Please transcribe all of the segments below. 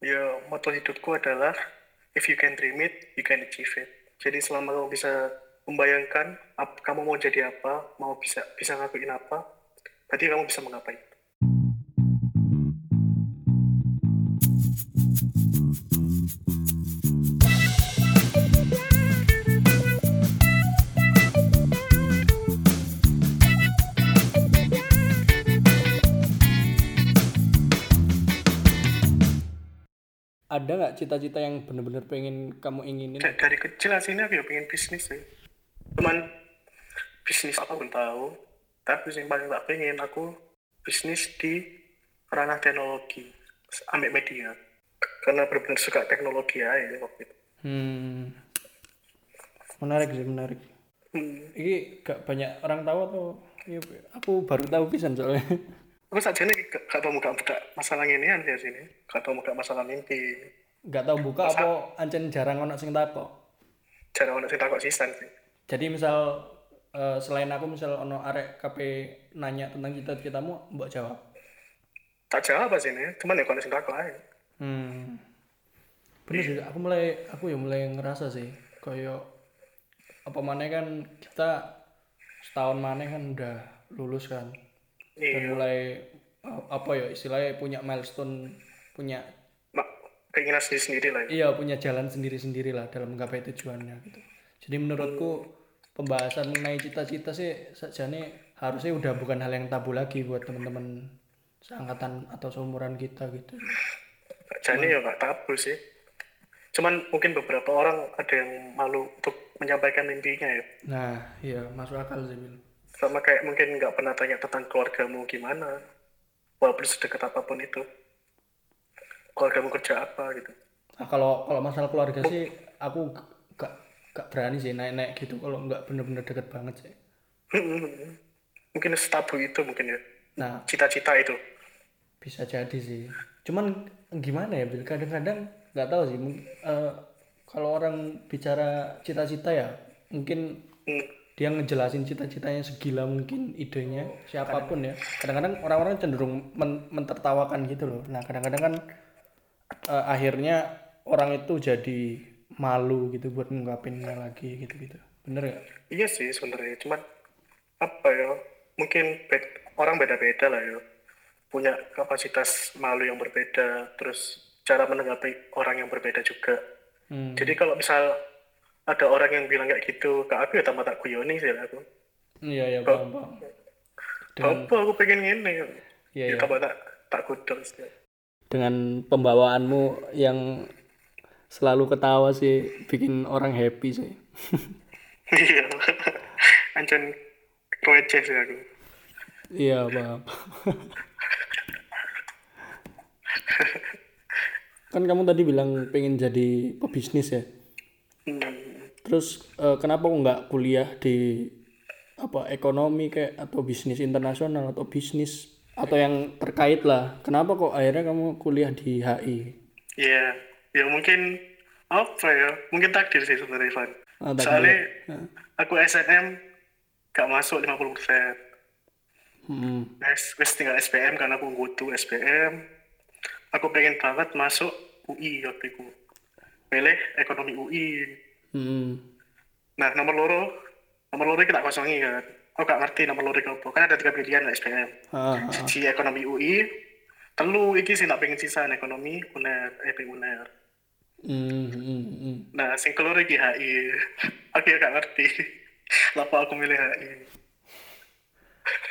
ya moto hidupku adalah if you can dream it you can achieve it. Jadi selama kamu bisa membayangkan ap- kamu mau jadi apa mau bisa bisa ngakuin apa berarti kamu bisa menggapai Ada nggak cita-cita yang bener-bener pengen kamu inginin? Da- dari kecil aslinya aku ya pengen bisnis sih cuman bisnis apa pun tahu tapi yang paling tak pengen aku bisnis di ranah teknologi ambil media karena benar-benar suka teknologi aja waktu itu Hmm, menarik sih menarik. hmm. Ini gak banyak orang tahu atau iya, aku baru tahu pisan soalnya. Aku saja nih gak, tau muka buka masalah ini aja sini gak tau muka masalah mimpi Gak tahu buka apa ancen jarang ono sing takok. cara orang sih takut sisan sih Jadi misal eh, selain aku misal ono arek KP nanya tentang cita-citamu, mbok jawab. tak jawab sih ini cuman ya kalau sih takut aja Hmm. Bener sih, aku mulai aku ya mulai ngerasa sih koyo apa mana kan kita setahun mana kan udah lulus kan dan iya. mulai uh, apa ya istilahnya punya milestone punya mak keinginan sendiri sendiri lah ya. iya punya jalan sendiri-sendiri lah dalam menggapai tujuannya gitu. Jadi menurutku pembahasan mengenai cita-cita sih sajane harusnya udah bukan hal yang tabu lagi buat teman-teman seangkatan atau seumuran kita gitu. Jadi ya gak tabu sih. Cuman mungkin beberapa orang ada yang malu untuk menyampaikan mimpinya ya. Nah iya masuk akal sih Bil. Sama kayak mungkin nggak pernah tanya tentang keluargamu gimana walaupun sedekat apa pun itu. Keluargamu kerja apa gitu. Nah, kalau kalau masalah keluarga sih aku gak gak berani sih naik-naik gitu kalau nggak bener-bener deket banget sih. Mungkin setabu itu mungkin ya. Nah. Cita-cita itu. Bisa jadi sih. Cuman gimana ya Bil? Kadang-kadang nggak tahu sih. Eh, kalau orang bicara cita-cita ya mungkin Hmm. Dia ngejelasin cita-citanya segila mungkin idenya siapa pun ya. Kadang-kadang orang-orang cenderung men- mentertawakan gitu loh. Nah kadang-kadang kan eh, akhirnya orang itu jadi malu gitu buat ngungkapinnya lagi gitu-gitu. Bener ya iya sih sebenarnya cuman apa ya mungkin bed- orang beda-beda lah ya. Punya kapasitas malu yang berbeda terus cara menanggapi orang yang berbeda juga. Hmm. jadi kalau misal ada orang yang bilang kayak gitu ke aku ya tambah tak guyoni sih aku. Iya iya paham paham. Dengan apa aku pengen gini Iya, ya iya. tambah tak tak kudel sih dengan pembawaanmu yang selalu ketawa sih bikin orang happy sih. Iya. Ancen receh sih aku. Iya paham. Kan kamu tadi bilang pengen jadi pebisnis ya? Hmm. Terus eh, kenapa kok nggak kuliah di apa ekonomi kayak atau bisnis internasional atau bisnis atau yang terkait lah. Kenapa kok akhirnya kamu kuliah di HI ya ya mungkin apa ya mungkin takdir sih sebenarnya Ivan. Ah, soalnya aku SNM gak masuk 50 persen. Hmm. wes wes tinggal SPM karena aku butuh SPM aku pengen banget masuk UI waktu itu. Pilih ekonomi UI Hmm. nah nomor loro nomor loro kita kosongi kan aku gak ngerti nomor loro apa kan ada tiga pilihan lah SPM Ah, ah. siji ekonomi UI telu iki sih nak pengen sisa ekonomi uner EP uner Hmm, hmm, hmm. nah sing keloro iki HI aku ya gak ngerti Kenapa aku milih HI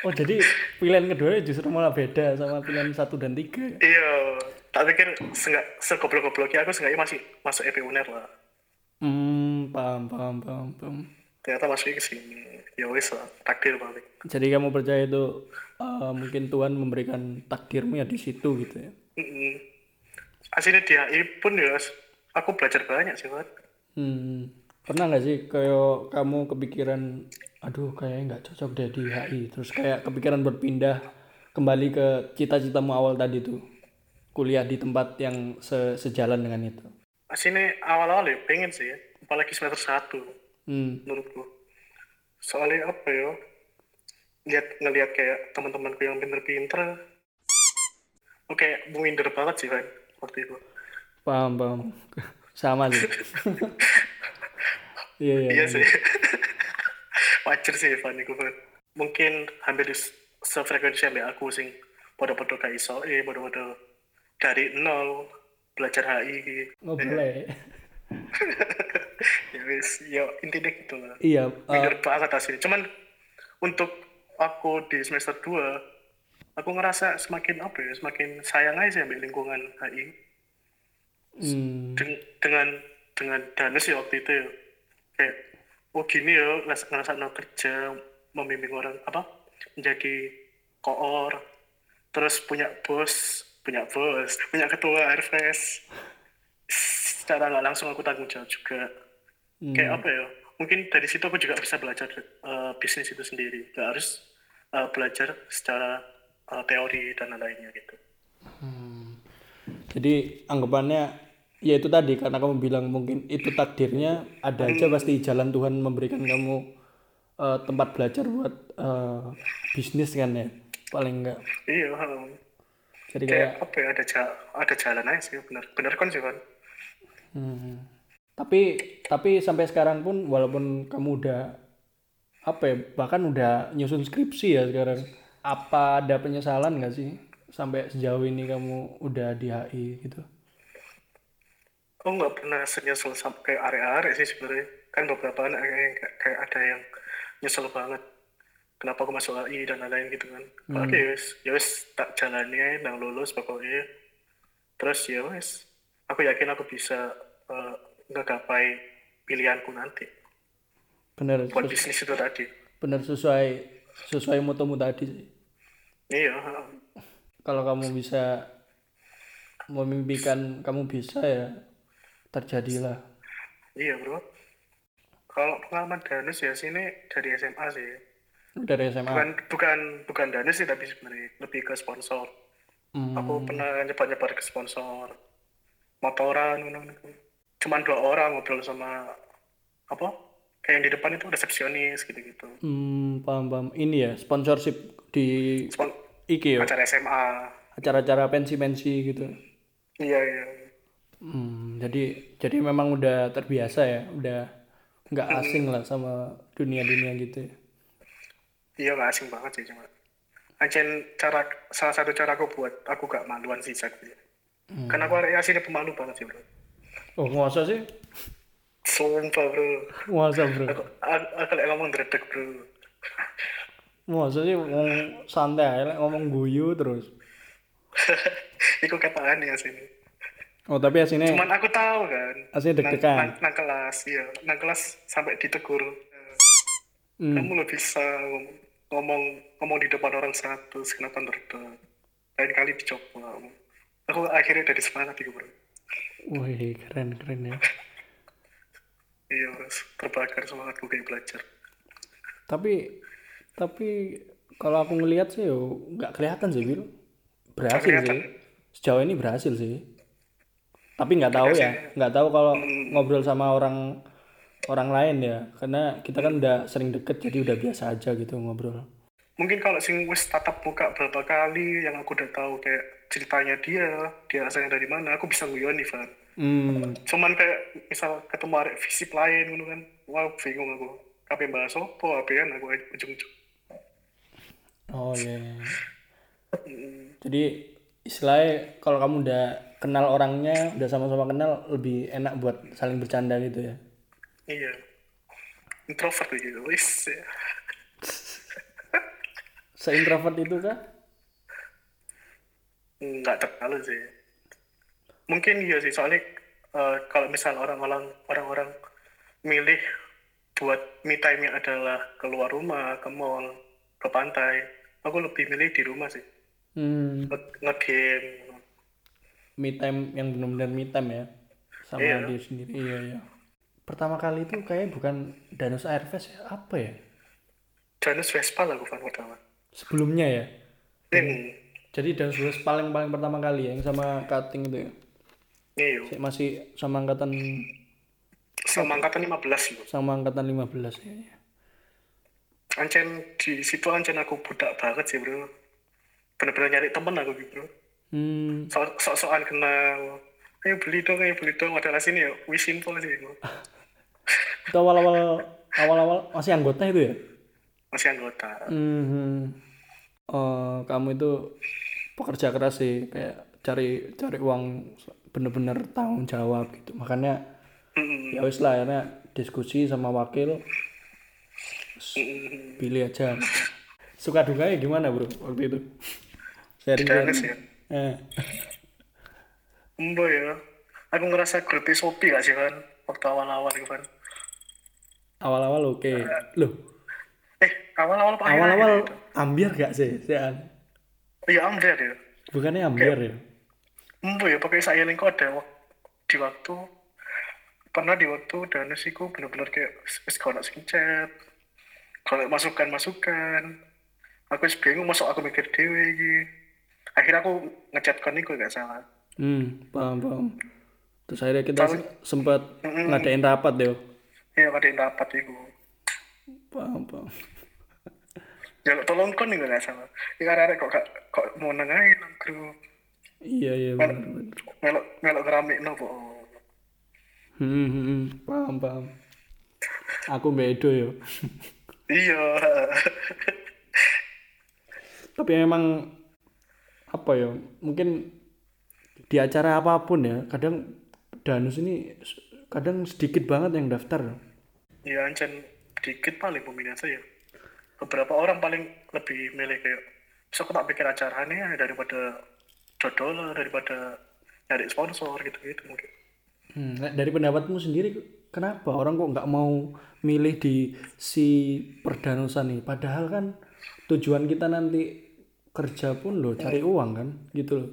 Oh jadi pilihan kedua justru malah beda sama pilihan satu dan tiga. ya? iya tak pikir seenggak segoblok-gobloknya aku seenggaknya masih masuk EP uner lah Hmm, paham, paham, paham, paham. ternyata masuk ke sini ya wis lah takdir balik Jadi kamu percaya itu eh, mungkin Tuhan memberikan takdirmu ya di situ gitu ya? Mm-mm. aslinya di HI pun ya aku belajar banyak sih Pak. Hmm, pernah nggak sih kayak kamu kepikiran, aduh kayaknya nggak cocok deh di HI, terus kayak kepikiran berpindah kembali ke cita-citamu awal tadi tuh, kuliah di tempat yang se- sejalan dengan itu. Aslinya awal-awal ya pengen sih apalagi semester satu. Hmm, menurutku. Soalnya apa ya lihat ngelihat kayak teman-temanku yang pinter-pinter. Oke minder banget sih kan waktu itu. Paham paham. Sama sih iya iya iya sih. Wajar sih Evan Van. mungkin hampir s- sefrekuensi ambek aku sing podo-podo gak iso eh podo-podo dari nol belajar HI ngobrol ya ya wis ya intinya gitu lah iya Minder banget asli. Cuman untuk aku di semester 2 aku ngerasa semakin apa ya semakin sayang aja sih ambil lingkungan HI hmm, Den- dengan dengan Danes ya waktu itu ya. Kayak oh gini ya ngerasa, ngerasa no kerja membimbing orang apa menjadi koor terus punya bos punya bos punya ketua RVS secara nggak langsung aku tanggung jawab juga. Hmm, kayak apa ya? Mungkin dari situ aku juga bisa belajar eh, bisnis itu sendiri. Nggak harus eh, belajar secara eh, teori dan lain-lainnya gitu. Jadi anggapannya ya itu tadi karena kamu bilang mungkin itu takdirnya ada aja pasti jalan Tuhan memberikan kamu eh, tempat belajar buat eh, bisnis kan ya? Paling enggak iya hmm. Jadi kayak kayak apa ya ada ja- ada jalan aja sih benar benar kan sih kan hmm, tapi tapi sampai sekarang pun walaupun kamu udah apa ya bahkan udah nyusun skripsi ya sekarang apa ada penyesalan nggak sih? Sampai sejauh ini kamu udah di HI gitu? Aku nggak pernah senyesel sampai kayak are-are sih sebenarnya. Kan beberapa anak kayak, kayak ada yang nyesel banget kenapa aku masuk AI dan lain-lain gitu kan. Oke ya wis ya wis tak jalani aja nang lulus pokoknya. Terus ya wis aku yakin aku bisa eh, ngegapai pilihanku nanti. Bener buat bisnis itu tadi. bener sesuai sesuai motomu tadi sih. Iya kalau kamu bisa memimpikan kamu bisa ya terjadilah. Iya bro. Kalau pengalaman danus ya sini dari SMA sih dari SMA bukan bukan bukan danus sih tapi sebenarnya lebih ke sponsor. Hmm, aku pernah nyebar-nyebar ke sponsor. Motoran gitu. cuman dua orang ngobrol sama apa? Kayak yang di depan itu resepsionis gitu-gitu. Hmm, paham paham. Ini ya sponsorship di Spon iki ya? acara SMA acara-acara pensi-pensi gitu. Iya iya. Hmm, jadi jadi memang udah terbiasa ya? Udah nggak asing lah sama dunia-dunia gitu ya. Iya nggak asing banget sih cuma Ancen cara salah satu cara aku buat aku gak maluan sih Zak. Karena aku sini pemalu banget sih bro. oh masa sih Sumpah bro. masa bro Aku, aku, aku lagi ngomong dredeg bro. masa sih ngomong santai aja, ngomong guyu terus Iku kataan ya sini. oh tapi aslinya Cuman aku tahu kan. aslinya deg-degan nang, nang kelas, iya. Nang kelas sampai ditegur. Hmm. Kamu lo bisa ngom- ngomong ngomong di depan orang 100, kenapa dredeg? Lain kali dicoba. Aku akhirnya dari semangat itu bro. wih keren keren ya Iya, Mas. terbakar semangatku kayak belajar. tapi tapi kalau aku ngelihat sih yo nggak kelihatan sih Bil berhasil sih sejauh ini berhasil sih tapi nggak tahu ya nggak tahu kalau ngobrol sama orang orang lain ya. Karena kita kan udah sering deket jadi udah biasa aja gitu ngobrol. Mungkin kalau sing wis tatap muka berapa kali yang aku udah tahu kayak ceritanya dia dia asalnya dari mana aku bisa nguyoni Van. Hmm. Cuman kayak misal ketemu arek visip lain gitu kan wah bingung aku. Kape bahas apa apa kan aku ujung-ujung. Oh iya iya. jadi istilahnya kalau kamu udah kenal orangnya udah sama-sama kenal lebih enak buat saling bercanda gitu ya iya. Introvert gitu wis ya. seintrovert itu kah? Nggak terlalu sih. Mungkin iya sih soalnya eh, kalau misal orang-orang orang-orang milih buat me time nya adalah keluar rumah ke mall ke pantai aku lebih milih di rumah sih. Hmm. Nge- nge-game. Me time yang benar-benar me time ya sama Iya. dia sendiri iya iya pertama kali itu kayak bukan Danus Airfest ya apa ya? Janus Vespa lah aku fan pertama. Sebelumnya ya? Hmm. jadi Danus Vespa paling paling pertama kali ya yang sama cutting itu ya? Iya. Masih sama angkatan sama angkatan 15 loh sama angkatan 15 ya, ya. Ancen di situ Ancen aku budak banget sih bro. Bener-bener nyari temen aku gitu bro. Hmm. So sok-sokan kenal. Ayo beli dong ayo beli dong padahal sini ya. Wis simple sih itu awal-awal awal-awal masih anggota itu ya? masih anggota Hmm. Oh, kamu itu pekerja keras sih, kayak cari cari uang bener-bener tanggung jawab gitu. Makanya Mm-mm. ya wis lah akhirnya diskusi sama wakil Mm-mm. pilih aja. Suka dukanya gimana bro waktu itu? Sharing ya Eh, Embo ya aku ngerasa grupi Shopee gak sih kan waktu awal-awal gitu kan awal-awal oke. Loh, eh awal-awal apa awal-awal ambiar gak sih? Sean? iya ambil ya Bukannya ambiar ya? Embo ya pakai saya link ada di waktu pernah di waktu Danes iku bener-bener kayak kalau sing chat kalau masukan masukan aku bingung masuk aku mikir dewe iki akhirnya aku ngechat kon iku gak salah Hmm, paham paham. Terus akhirnya kita se- sempat ngadain rapat deh. Iya kadain rapat iku Paham paham. ya tolong kon iku gak salah iki arek kok gak kok mau nengahin nang grup Iya iya benar melok melok ngeramik no po Hmm, hmm, hmm, paham paham. Aku bedo yo. iya Tapi memang apa ya? Mungkin di acara apa pun ya, kadang danus ini kadang sedikit banget yang daftar. iya ancen dikit paling peminat saya beberapa orang paling lebih milih kayak so tak pikir acaranya daripada dodol daripada nyari sponsor gitu-gitu mungkin Hmm, dari pendapatmu sendiri, kenapa orang kok nggak mau milih di si perdanusan nih? Padahal kan tujuan kita nanti kerja pun loh, cari uang kan, gitu loh.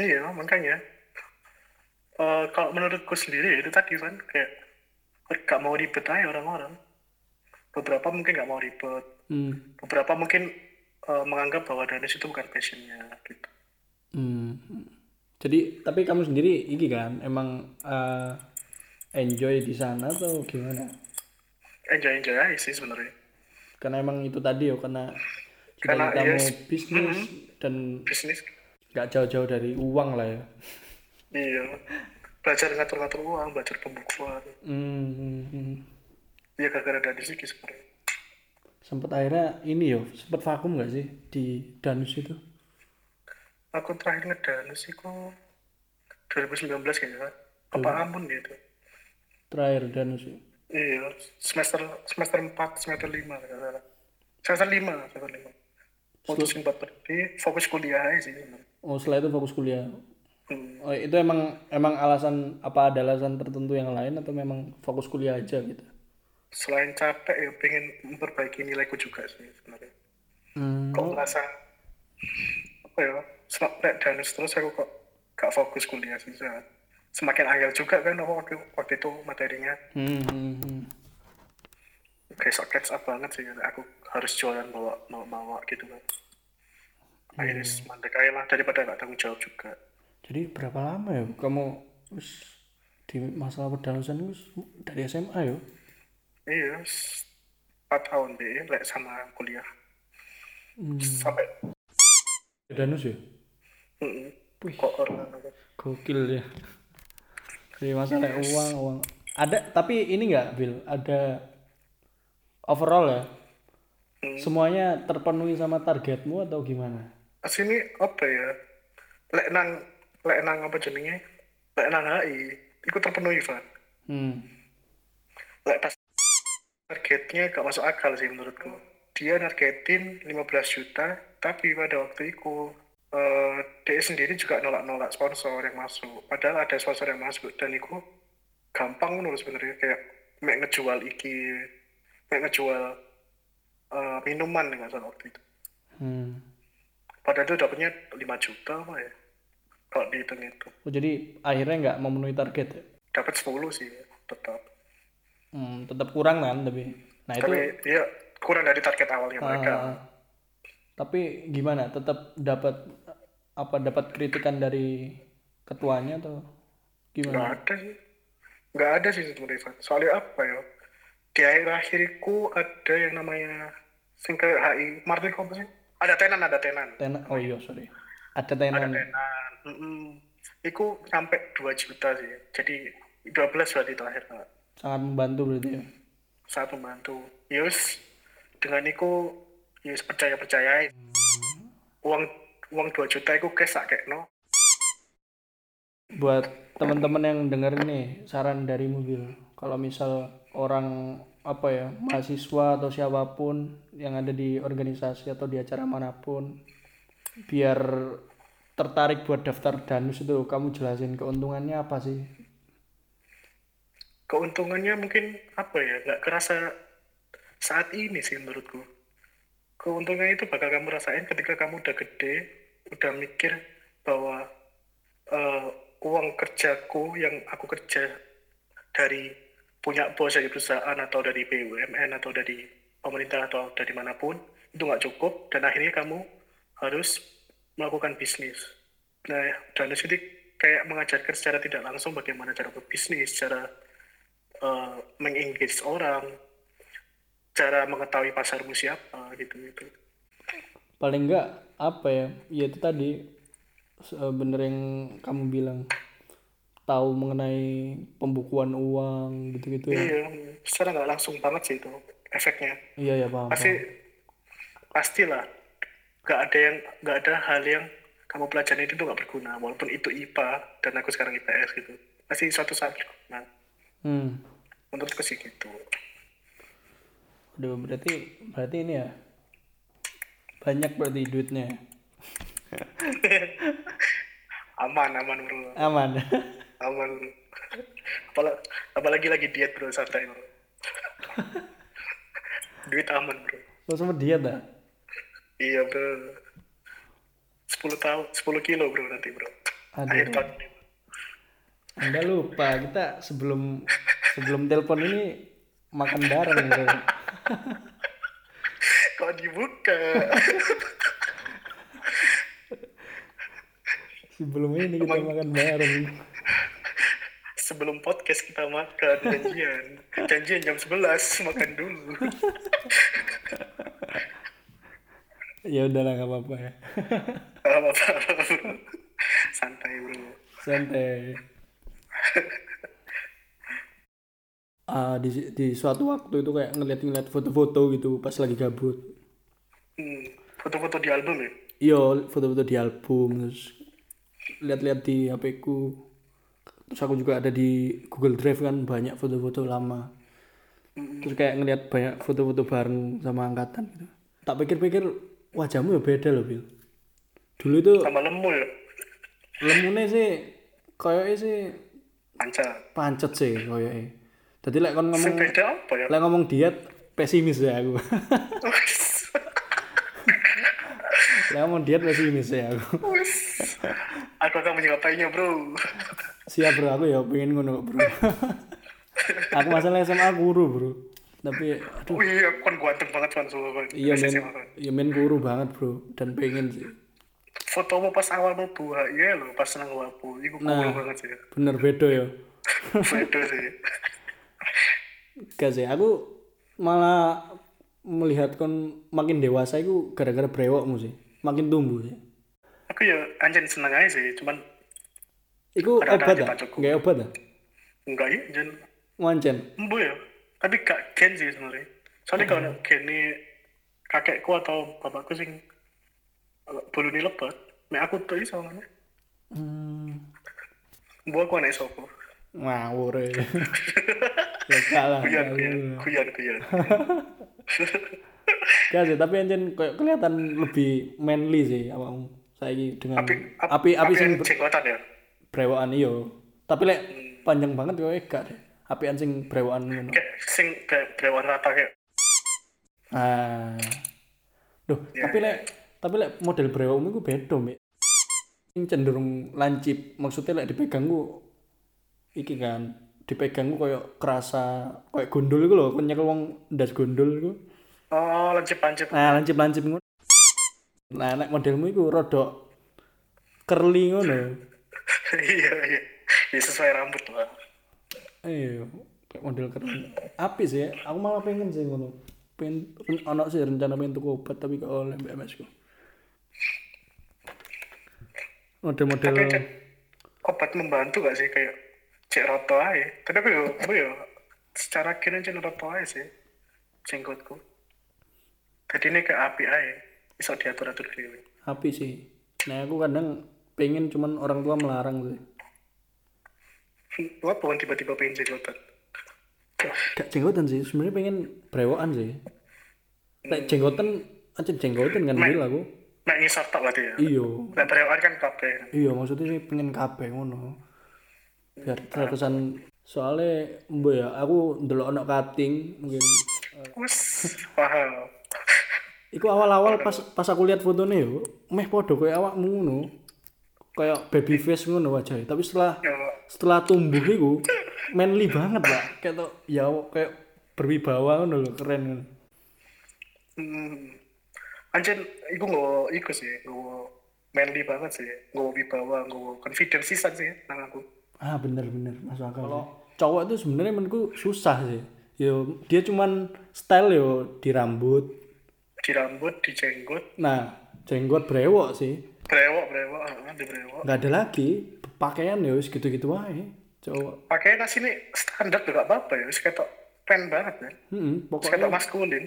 iya makanya Eh, kalau menurutku sendiri itu tadi kan kayak gak mau ribet aja orang-orang beberapa mungkin gak mau ribet Hmm. beberapa mungkin eh, menganggap bahwa danis itu bukan passionnya gitu Hmm. Jadi tapi kamu sendiri iki kan emang eh, enjoy di sana atau gimana? enjoy enjoy aja sih sebenarnya Karena emang itu tadi yo karena Karena cita-citamu yes. bisnis dan bisnis nggak jauh-jauh dari uang lah ya. Iya belajar ngatur-ngatur uang belajar pembukuan Hmm, hmm, hmm. iya gara-gara danis sih sebenarnya Sempet akhirnya ini yo, sempet vakum nggak sih di Danus itu? aku terakhir ngedanis itu 2019 kayaknya apa ampun gitu Terakhir Danus ya. iya semester semester 4 semester 5 nggak salah semester 5 semester 5 putusin buat berhenti fokus kuliah aja sih. Oh setelah itu fokus kuliah. Hmm. Oh itu emang emang alasan apa ada alasan tertentu yang lain atau memang fokus kuliah aja gitu? selain capek ya pengen memperbaiki nilaiku juga sih sebenarnya Hmm. kok ngerasa apa ya semak nek danis terus aku kok gak fokus kuliah sih Sa. semakin angel juga kan waktu, waktu itu materinya Hmm, hmm, hmm. kayak sok catch up banget sih aku harus jualan bawa bawa bawa gitu kan akhirnya mandek aja lah daripada gak tanggung jawab juga Jadi berapa lama ya kamu wis di masalah perdanusan wis dari SMA ya? iya s- empat tahun deh lek sama kuliah Hmm. sampai Danus ya? mm, kok orang Gokil ya. Dari masalah uang, uang. Ada tapi ini enggak Bill, ada overall ya? Semuanya terpenuhi sama targetmu atau gimana? sini apa ya lek nang lek nang apa jenenge? Lek nang HI itu terpenuhi Van. Hmm. lek pas targetnya gak masuk akal sih menurutku. Dia nargetin 15 juta tapi pada waktu itu eh dia sendiri juga nolak-nolak sponsor yang masuk. Padahal ada sponsor yang masuk dan itu gampang loh sebenarnya kayak mek ngejual iki mek ngejual eh, minuman nggak salah waktu itu. Hmm. padahal itu dapatnya 5 juta apa ya kalau dihitung itu Oh, jadi akhirnya nggak memenuhi target ya? dapat 10 sih tetap Hmm, tetap kurang kan tapi. Nah itu tapi dia kurang dari target awalnya mereka Ah, tapi gimana? Tetap dapat apa dapat kritikan dari ketuanya atau nggak gimana? ada sih nggak ada sih sebenarnya soalnya apa ya di akhir akhirku ada yang namanya sing kayak HI Martin apa sih ada tenan ada tenan Tenan. Oh iya sorry. Ada ada tenan. Iku sampai 2 juta sih. Jadi 12 berarti terakhir Kak. sangat membantu berarti ya Sangat membantu. Yus dengan iku yus percaya percaya uang uang 2 juta iku cash sak no. buat teman-teman yang denger nih saran dari mobil kalau misal orang apa ya mahasiswa atau siapa pun yang ada di organisasi atau di acara mana pun biar tertarik buat daftar danus itu kamu jelasin keuntungannya apa sih Keuntungannya mungkin apa ya? Nggak kerasa saat ini sih menurutku. Keuntungan itu bakal kamu rasain ketika kamu udah gede, udah mikir bahwa eh, uang kerjaku yang aku kerja dari punya bos dari perusahaan atau dari BUMN atau dari pemerintah atau dari mana pun itu nggak cukup dan akhirnya kamu harus melakukan bisnis. Nah, dan itu kayak mengajarkan secara tidak langsung bagaimana cara berbisnis, cara eh, mengengage orang, cara mengetahui pasarmu siapa gitu gitu. paling enggak apa ya ya itu tadi se- bener yang kamu bilang tahu mengenai pembukuan uang gitu-gitu ya Iya, secara nggak langsung banget sih itu efeknya. iya ya paham, Pasti pastilah nggak ada yang nggak ada hal yang kamu pelajari itu nggak berguna walaupun itu IPA dan aku sekarang IPS gitu. Pasti suatu saat berguna. Hmm. Menurutku sih gitu. Aduh, berarti berarti ini ya banyak berarti duitnya. Aman aman bro. Aman. Aman. Apalagi, apalagi lagi diet bro santai bro. Duit aman bro. Lo sempet diet dah iya bro 10 tahun 10 kilo bro nanti bro. Aduh. akhir tahun ini. Anda lupa kita sebelum sebelum telepon ini makan bareng gitu kok dibuka? Sebelum ini kita makan bareng. Sebelum podcast kita makan janjian. Janjian jam 11 makan dulu ya udahlah nggak apa-apa ya. Santai bro. Santai. Ah di di suatu waktu itu kayak ngeliat-ngeliat foto-foto gitu pas lagi gabut. Hmm, foto-foto di album ya? Iya foto-foto di album terus lihat-lihat di HP ku. Terus aku juga ada di Google Drive kan banyak foto-foto lama. Terus kayak ngeliat banyak foto-foto bareng sama angkatan gitu. Tak pikir-pikir wajahmu ya beda loh Bil. Dulu itu sama lemu ya lemune sih kayaknya sih panca pancet sih kayaknya jadi lek kon ngomong beda apa ya? lek ngomong diet pesimis ya aku. Lek ngomong diet pesimis ya aku. Aku akan menyapainya bro. Siap bro. Aku ya pengen ngono bro. Aku masalah SMA guru bro tapi aduh oh iya kan ganteng banget kan so iya men kan. iya men guru banget bro dan pengen sih fotomu pas awal mau buah iya loh pas senang wapu cool Nah. banget sih bener beda ya beda sih gak sih aku malah melihat kon makin dewasa itu gara-gara brewokmu sih makin tumbuh sih aku ya anjir seneng aja sih cuman Iku Ada- ada obat ah? tak cukup. Nggak obat ah? enggak ya jen Wancen. embu ya tapi gak gen sih sebenarnya soalnya kalau gen ini kakekku atau bapakku sing bulu ini lebat mek aku tuh iso mana Hmm. bu aku anak sopo Ngawur ya. ya kalah. kuyan kuyan kuyan Gak sih, tapi anjen kayak kelihatan lebih manly sih awakmu. Saiki dengan api api api sing yang jenggotan ya brewokan iyo. Tapi lek panjang banget kowe gak deh. Api sing brewokan ngono. kayak sing brewan rata kayak Ah. Duh, Ya, tapi lek tapi lek model brewokmu iku beda, Mbak. Sing cenderung lancip, maksudnya lek dipegang ku iki kan dipegang ku koyo kerasa koyo gondol iku lho, kon nyekel wong ndas gondol iku. oh lancip lancip Nah, lancip-lancip ngono. Nah, nek modelmu iku rodok curly ngono. iya iya ya sesuai rambut lah Kayak model curly. Apis ya, aku malah pengen sih ngono. Pengen ono sih rencana pengen tuku obat tapi gak oleh BMS ku. Model-model Cen, obat membantu gak sih? Kayak cek roto aja tapi aku yo aku yo? Secara kira cek roto aja sih jenggotku. Jadi ini kayak api aja bisa diatur atur dewi api sih. Nah aku kadang pengen cuman orang tua melarang sih apa kan tiba-tiba pengen jenggotan gak jenggotan sih sebenarnya pengen brewokan sih. Nek jenggotan aja jenggotan kan Bil aku. nek ngisar tak berarti ya? Iyo. Nek berewan kan kabeh. Iya maksudnya sih pengen kabeh ngono. Biar terkesan soalnya mbak ya aku ndelok anak cutting mungkin wes paham Iku awal-awal pas pas aku lihat fotonya yo, meh podo kayak awakmu ngono. Kayak baby face ngono wajahnya. Tapi setelah ya setelah tumbuh iku manly banget lah. Kayak tuh ya kayak berwibawa ngono lho, keren ngono. hmm. anjen iku nggak iku sih nggak manly banget sih nggak wibawa nggak confidence sih sih nang aku Ah bener-bener masuk akal. Kalau cowok itu sebenarnya menurutku susah sih. Yo dia cuman style yo di rambut. di rambut di jenggot Nah, jenggot brewok sih. Brewok brewok di brewok. Nggak ada lagi. Pakaian ya wis gitu-gitu wae. Cowok. pakaian nasi ini standar juga apa apa ya wis ketok pen banget ya. Heeh, wis pokoknya ketok maskulin.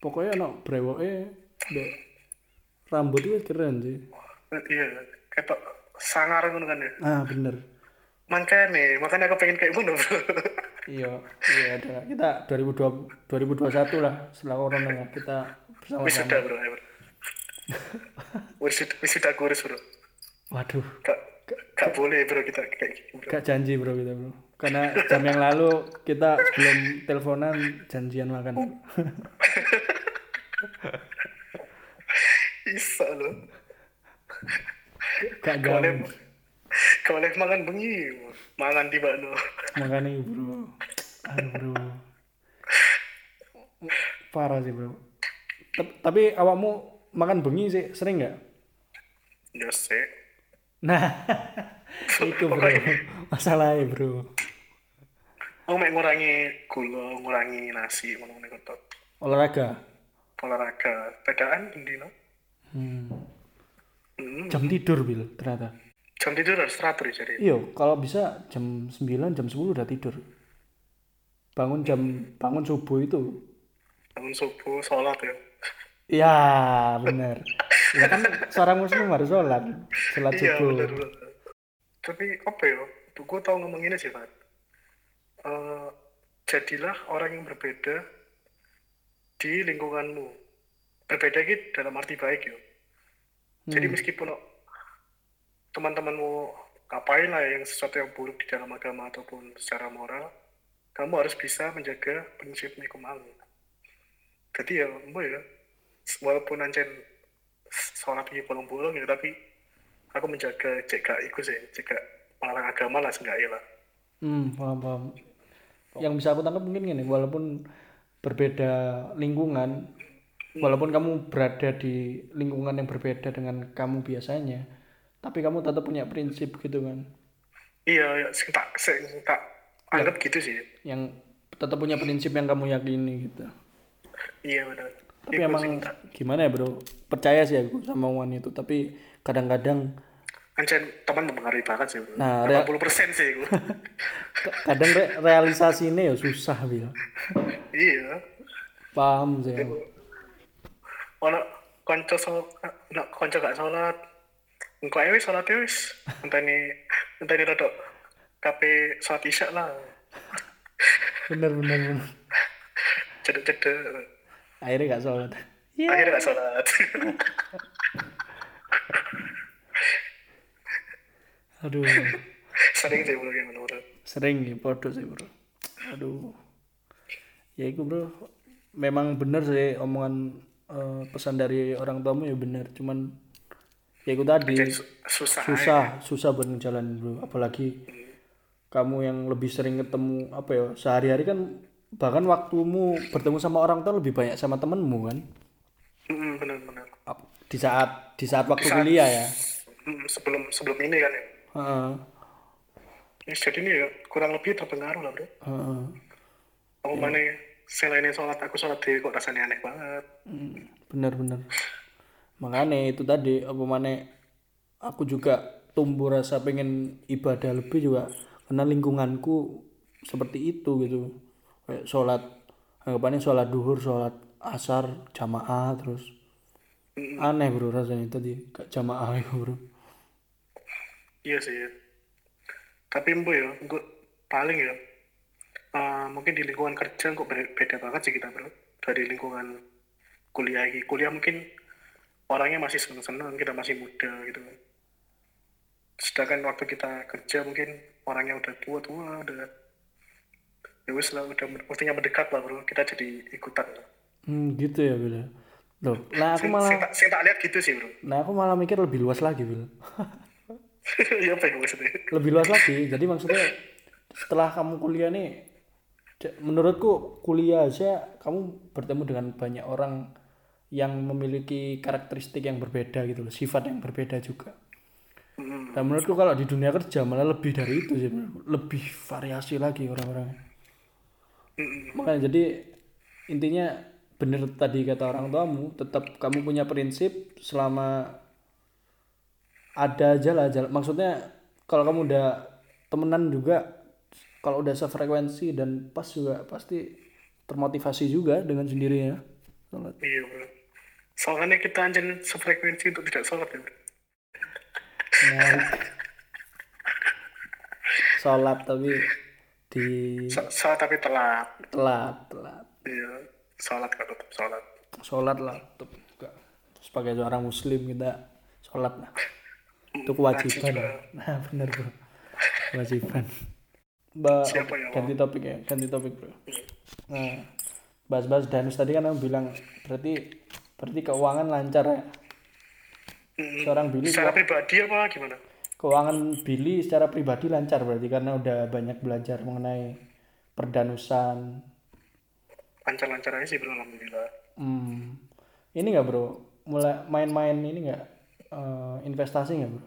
pokoknya anak brewoke ndek rambut itu keren sih. Iya ketok sangar ngono kan ya. Ah bener. Makanya makanya aku pengen kayak bro iya iya ada. Kita 2020 2021 lah setelah corona kita bersama-sama. wisuda bro ya bro wisuda wisuda kurus bro. Waduh. Gak gak boleh bro kita kayak gitu bro. Gak janji bro kita bro. Karena jam yang lalu kita belum teleponan janjian makan. Bisa loh gak boleh jam boleh makan bengi mangan di bakno makanya bro. Aduh bro. Parah sih bro. Tep- tapi awakmu makan bengi sih sering nggak? Ya sih. Nah itu bro. Masalahnya bro. Aku mau ngurangi gula ngurangi nasi ngono ngono kok olahraga? Olahraga. Bedaan di no hmm. hmm. jam tidur bil ternyata. Jam tidur harus teratur ya jadi? Iya kalau bisa jam 9 jam 10 udah tidur. Bangun jam bangun subuh itu. Bangun subuh sholat ya ya bener. Ya kan seorang muslim harus sholat sholat iya subuh. benar benar tapi apa ya? Tuh gue tau ngomong ini sih Pak Eh, jadilah orang yang berbeda di lingkunganmu. Berbeda gitu dalam arti baik ya jadi meskipun teman-temanmu ngapain lah yang sesuatu yang buruk di dalam agama ataupun secara moral kamu harus bisa menjaga prinsip nikum amin jadi ya mbak ya walaupun ancen sholat di bolong-bolong ya tapi aku menjaga gak ikut sih cek gak melarang agama lah seenggaknya lah. Hmm paham paham. Yang bisa aku tangkap mungkin gini walaupun berbeda lingkungan walaupun kamu berada di lingkungan yang berbeda dengan kamu biasanya tapi kamu tetap punya prinsip gitu kan? Iya ya sing tak sing tak anggap gitu sih. Yang tetap punya prinsip yang kamu yakini gitu. Iya benar tapi emang gimana ya bro? Percaya sih aku sama omongan itu tapi kadang-kadang ancen teman mempengaruhi banget sih bro. Nah, rea- 80% sih gue kadang re realisasinya ya susah bil. Iya. Paham sih ono konco so ono konco gak sholat. Engko ae wis sholat ya wis. Enteni enteni rada kape sholat isya lah. Bener bener bener. Cedek-cedek akhirnya gak sholat. Akhirnya gak sholat. Aduh. Sering sih bro yang menurut sering ya podo sih bro. Aduh. Ya itu bro memang bener sih omongan eh, pesan dari orang tuamu ya bener cuman ya itu tadi susah susah susah buat ngejalanin bro. Apalagi kamu yang lebih sering ketemu apa ya sehari-hari kan bahkan waktumu bertemu sama orang tua lebih banyak sama temenmu kan? Mm, benar-benar di saat di saat waktu kuliah ya? Mm, sebelum sebelum ini kan ya? Heeh, Ya, jadi ini ya kurang lebih terpengaruh lah bro. Heeh. aku mana selain sholat aku sholat dewi kok rasanya aneh banget. Bener bener makanya itu tadi apa mana aku juga tumbuh rasa pengen ibadah lebih juga karena lingkunganku seperti itu gitu kayak sholat anggapannya sholat duhur sholat asar jamaah terus aneh bro rasanya tadi gak jamaah itu bro Iya sih. ya. Tapi embo ya, gue paling ya, eh, mungkin di lingkungan kerja kok beda banget sih kita bro. Dari lingkungan kuliah. Kuliah mungkin orangnya masih seneng-seneng, kita masih muda gitu kan. Sedangkan waktu kita kerja mungkin orangnya udah tua-tua, udah ya wis lah, udah waktunya mendekat lah bro. Kita jadi ikutan. hmm, gitu ya bro loh nah aku malah sing tak, tak lihat gitu sih bro. nah aku malah mikir lebih luas lagi bro ya apa yang maksudnya? lebih luas lagi jadi maksudnya setelah kamu kuliah nih menurutku kuliah aja kamu bertemu dengan banyak orang yang memiliki karakteristik yang berbeda gitu loh sifat yang berbeda juga Hmm, dan menurutku kalau di dunia kerja malah lebih dari itu sih lebih variasi lagi orang-orang hmm, makanya jadi intinya bener tadi kata orang tuamu tetap kamu punya prinsip selama ada aja lah jalan maksudnya kalau kamu udah temenan juga kalau udah sefrekuensi dan pas juga pasti termotivasi juga dengan sendirinya Sholat. Iya bro. Soalnya kita anjen sefrekuensi untuk tidak sholat ya bro. Menarik. sholat tapi di sholat tapi telat. telat telat. Iya, sholat kan tetap sholat. sholat lah tetap enggak sebagai seorang muslim kita sholat lah. Itu kewajiban. nah benar bro. Kewajiban. Mbak Siapa yang ganti topik ya ganti topik bro. Nah bahas-bahas danus tadi kan kamu bilang berarti berarti keuangan lancar ya? Hmm, seorang Billy Secara pribadi apa gimana? Keuangan Billy secara pribadi lancar berarti karena udah banyak belajar mengenai perdanusan Lancar-lancar aja sih bro, alhamdulillah. hmm. ini nggak bro mulai main-main ini nggak eh, investasi nggak bro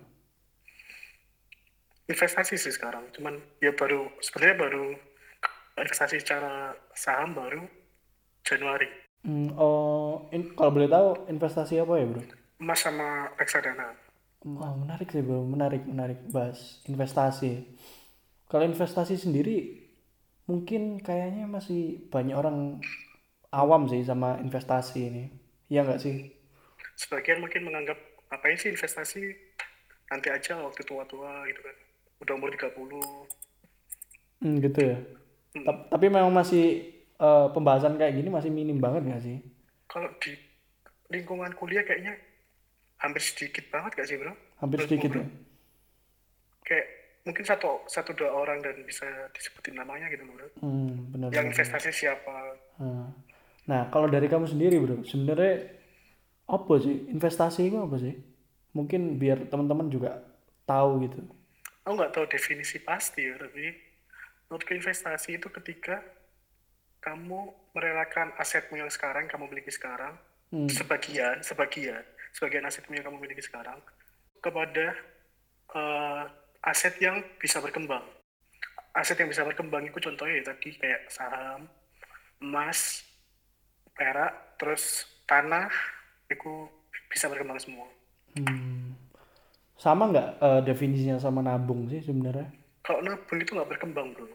Investasi sih sekarang, cuman ya baru sebenarnya baru investasi secara saham baru Januari. Hmm, oh, in- kalau boleh tahu investasi apa ya bro? Emas sama reksadana. Wah menarik sih bro, menarik menarik bahas investasi. Kalau investasi sendiri mungkin kayaknya masih banyak orang awam sih sama investasi ini, iya nggak sih? Sebagian mungkin menganggap apa sih investasi nanti aja waktu tua-tua gitu kan. Udah umur 30. Hmm, gitu ya. Ta- Tapi memang masih eh, pembahasan kayak gini masih minim banget nggak sih? Kalau di lingkungan kuliah kayaknya hampir sedikit banget gak sih bro? Hampir Menurutmu, sedikit bro? ya. Kayak mungkin satu satu dua orang dan bisa disebutin namanya gitu bro. Hmm, benar. Yang investasi siapa? Hmm. Nah, kalau dari kamu sendiri, Bro, sebenarnya apa sih investasi itu apa sih? Mungkin biar teman-teman juga tahu gitu. Aku nggak tahu definisi pasti ya, tapi menurutku investasi itu ketika kamu merelakan asetmu yang sekarang kamu miliki sekarang, Hmm. sebagian, sebagian, sebagian asetmu yang kamu miliki sekarang kepada eh, aset yang bisa berkembang. Aset yang bisa berkembang itu contohnya ya tadi kayak saham, emas, perak, terus tanah, itu bisa berkembang semua. Hmm. Sama nggak eh, definisinya sama nabung sih sebenarnya? Kalau nabung itu nggak berkembang bro.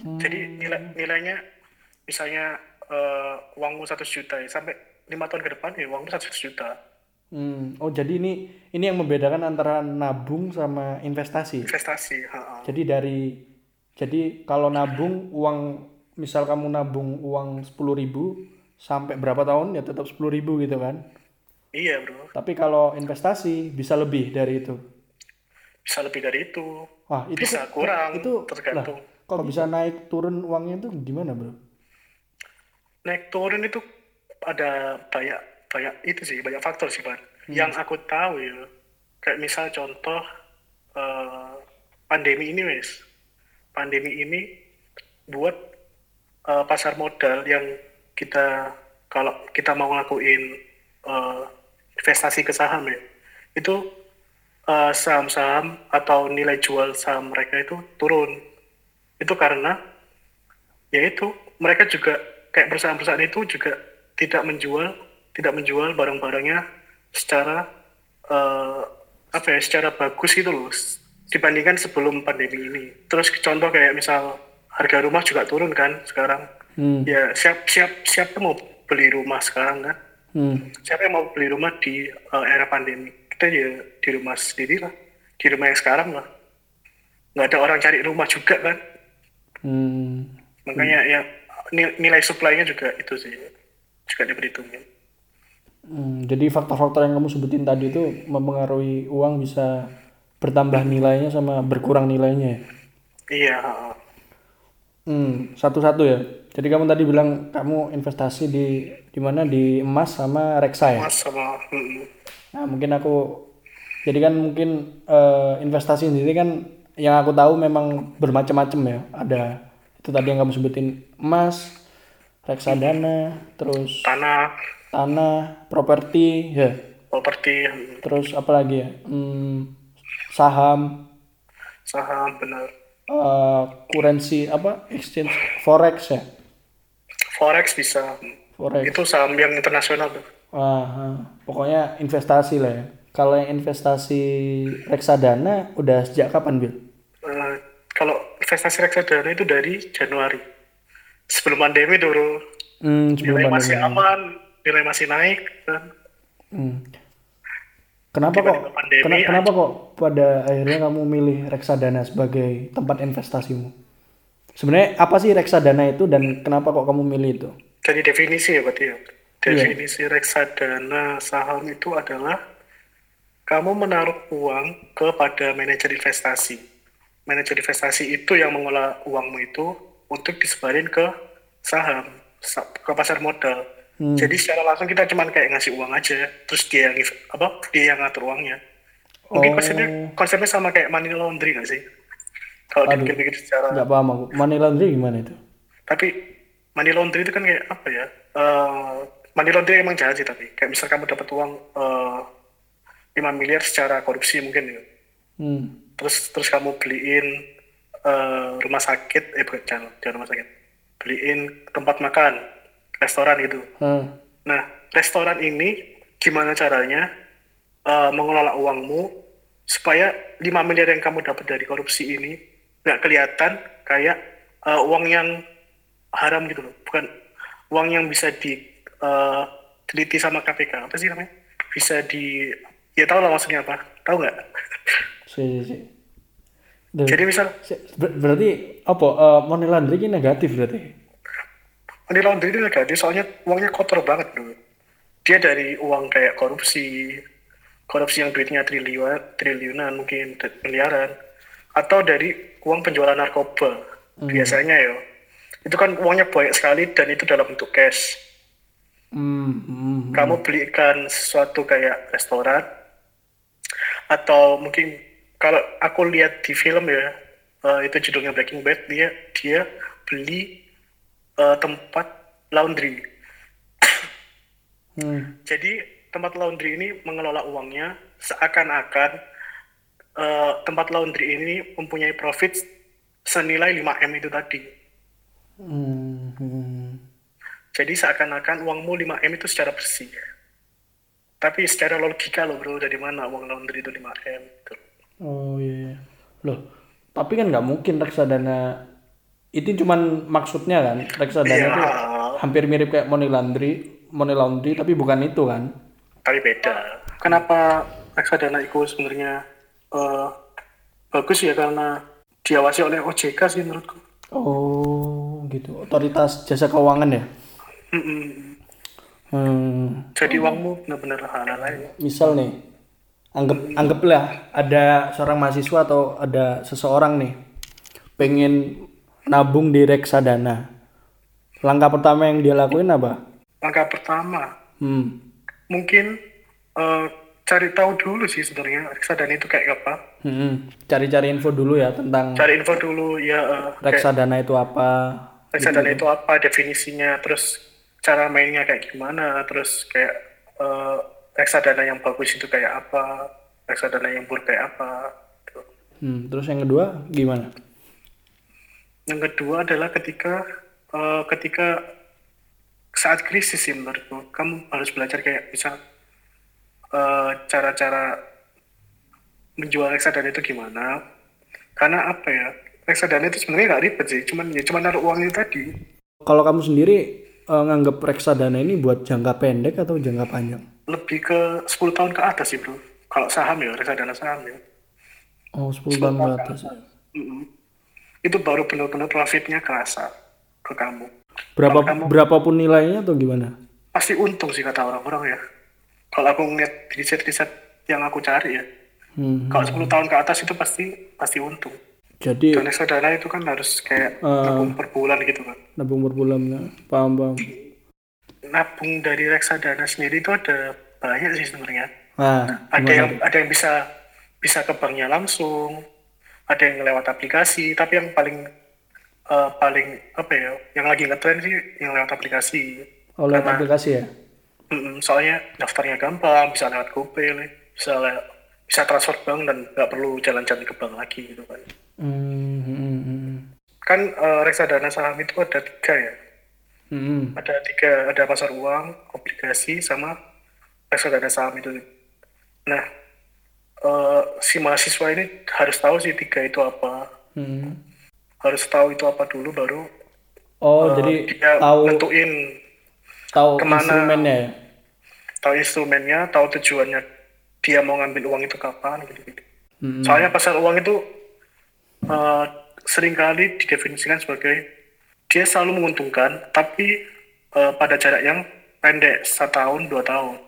Hmm. Jadi nilai nilainya misalnya eh, uangmu 100 juta ya, sampai lima tahun ke depan ya uangmu 100 juta. Hmm. Oh, jadi ini ini yang membedakan antara nabung sama investasi. Investasi, ha, ha. Jadi dari jadi kalau nabung uang misal kamu nabung uang 10.000 sampai berapa tahun ya tetap 10.000 gitu kan. Iya bro, Tapi kalau investasi bisa lebih dari itu. bisa lebih dari itu. Wah, itu Bisa kok- kurang, itu tergantung. Lah, kalau bisa naik turun uangnya itu gimana, Bro? Naik turun itu ada banyak banyak itu sih banyak faktor sih Pak. Yang aku tahu ya, kayak misal contoh eh, pandemi ini wes, pandemi ini buat eh, pasar modal yang kita kalau kita mau ngelakuin eh, investasi ke saham ya, itu saham-saham atau nilai jual saham mereka itu turun. Itu karena yaitu mereka juga kayak perusahaan-perusahaan itu juga tidak menjual tidak menjual barang-barangnya secara eh, apa ya secara bagus gitu loh dibandingkan sebelum pandemi ini. Terus contoh kayak misal harga rumah juga turun kan sekarang. Hmm. Ya siap siap siapa mau beli rumah sekarang kan? Hmm. Siapa yang mau beli rumah di uh, era pandemi? Kita ya di rumah sendiri lah, di rumah yang sekarang lah. Nggak ada orang cari rumah juga kan? Hmm. Makanya ya nil- nilai supply-nya juga itu sih juga diperhitungin. Hmm, jadi faktor-faktor yang kamu sebutin tadi itu mempengaruhi uang bisa bertambah nilainya sama berkurang nilainya. ya? Iya. Hmm, satu-satu ya. Jadi kamu tadi bilang kamu investasi di di mana di emas sama reksa ya. Mas sama mm, Nah, mungkin aku jadi kan mungkin eh, investasi sendiri kan yang aku tahu memang bermacam-macam ya. Ada itu tadi yang kamu sebutin emas, reksadana, terus tanah, tanah, properti, ya. properti, Terus apa lagi ya? Hmm, saham, saham benar. eh currency apa? Exchange forex ya. Forex bisa. Forex. Itu saham yang internasional tuh. Ah. pokoknya investasi lah ya. Kalau yang investasi reksadana udah sejak kapan, Bil? Eh, kalau investasi reksadana itu dari Januari. Sebelum pandemi dulu Hmm, sebelum nilai masih pandemi. aman, nilai masih naik kan. Hmm. Kenapa kok? Pandemi kena- kenapa kok pada akhirnya kamu milih reksadana sebagai tempat investasimu? Sebenarnya apa sih reksadana itu dan kenapa kok kamu milih itu? Jadi definisi ya berarti ya. Iya. Definisi reksadana saham itu adalah kamu menaruh uang kepada manajer investasi. Manajer investasi itu yang mengelola uangmu itu untuk disebarin ke saham, sa- ke pasar modal. Jadi secara langsung kita cuman kayak ngasih uang aja, terus dia yang apa dia yang ngatur uangnya. Mungkin Oh. konsepnya konsepnya sama kayak money laundry nggak sih? Kalau dipikir-pikir secara Nggak paham aku. Money laundry gimana itu? tapi money laundry itu kan kayak apa ya Eh money laundry emang jahat sih tapi kayak misal kamu dapat uang eh 5 miliar secara korupsi mungkin ya Hmm. terus terus kamu beliin eh, rumah sakit eh bukan jangan, jangan rumah sakit beliin tempat makan restoran gitu Hmm. nah restoran ini gimana caranya eh, mengelola uangmu supaya 5 miliar yang kamu dapat dari korupsi ini nggak kelihatan kayak eh, uang yang haram gitu loh bukan uang yang bisa di eh, teliti sama KPK apa sih namanya bisa di ya tahu lah maksudnya apa tahu nggak Si, si. Jadi misal ber- berarti apa? eh, money laundry ini negatif berarti? Money laundry itu negatif soalnya uangnya kotor banget bro dia dari uang kayak korupsi korupsi yang duitnya triliunan triliunan mungkin miliaran atau dari uang penjualan narkoba biasanya ya itu kan uangnya banyak sekali dan itu dalam bentuk cash Hmm. hmm. kamu belikan sesuatu kayak restoran atau mungkin kalau aku lihat di film ya eh, itu judulnya Breaking Bad dia dia beli eh, tempat laundry Hmm. jadi tempat laundry ini mengelola uangnya seakan-akan eh, tempat laundry ini mempunyai profit senilai 5 m itu tadi Hmm. hmm. jadi seakan-akan uangmu 5 m itu secara bersih tapi secara logika loh bro dari mana uang laundry itu 5 m gitu. Oh iya. iya. Loh, tapi kan nggak mungkin reksadana itu cuman maksudnya kan reksadana Iya. itu hampir mirip kayak money laundry, money laundry tapi bukan itu kan? tapi beda. Kenapa reksadana itu sebenarnya eh, bagus ya karena diawasi oleh OJK sih menurutku. Oh gitu. Otoritas jasa keuangan ya. Mm-mm. Hmm. Jadi uangmu benar-benar halal aja. Misal nih, anggap anggaplah ada seorang mahasiswa atau ada seseorang nih pengen nabung di reksadana. Langkah pertama yang dia lakuin apa? Langkah pertama Hmm. mungkin eh, cari tahu dulu sih sebenarnya reksadana itu kayak apa. Hmm. Cari-cari info dulu ya tentang Cari info dulu ya kayak reksadana itu apa. reksadana itu apa definisinya, terus cara mainnya kayak gimana, terus kayak eh, reksadana yang bagus itu kayak apa, reksadana yang buruk kayak apa. gitu. Hmm. Terus yang kedua gimana? Yang kedua adalah ketika eh, ketika saat krisis sih menurutku, kamu harus belajar kayak bisa eh, cara-cara menjual reksadana itu gimana karena apa ya reksadana itu sebenarnya nggak ribet sih cuman ya cuman naruh uang itu tadi Kalau kamu sendiri eh, nganggap reksadana ini buat jangka pendek atau jangka panjang? lebih ke 10 tahun ke atas sih bro kalau saham ya reksadana saham ya Oh, 10 tahun ke atas. ya. Mm-mm. Itu baru benar-benar profitnya kerasa ke kamu Berapa kamu- berapapun nilainya atau gimana? pasti untung sih kata orang-orang ya kalau aku ngeliat riset-riset yang aku cari ya Hmm. kalau 10 tahun ke atas itu pasti pasti untung Jadi dan reksadana itu kan harus kayak Eh. nabung per bulan gitu kan nabung per bulan ya. Paham, paham. nabung dari reksadana sendiri itu ada banyak sih sebenarnya Nah, ada yang ada yang bisa bisa ke banknya langsung ada yang lewat aplikasi tapi yang paling eh, paling apa ya yang lagi ngetren sih yang lewat aplikasi. Oh, lewat karena- aplikasi ya? Mm-mm, soalnya daftarnya gampang bisa lewat GoPay bisa le- bisa transfer bank dan nggak perlu jalan-jalan ke bank lagi gitu kan. Hmm, hmm, kan eh, reksadana saham itu ada tiga ya? Hmm, ada tiga ada pasar uang obligasi sama reksadana saham itu. Nah eh, si mahasiswa ini harus tahu sih tiga itu apa hmm. harus tahu itu apa dulu baru Oh, eh, jadi dia tahu nentuin tahu kemana- instrumennya ya? tahu instrumennya tahu tujuannya dia mau ngambil uang itu kapan gitu gitu Hmm. soalnya pasar uang itu eh, sering kali didefinisikan sebagai dia selalu menguntungkan tapi eh, pada jarak yang pendek satu tahun dua tahun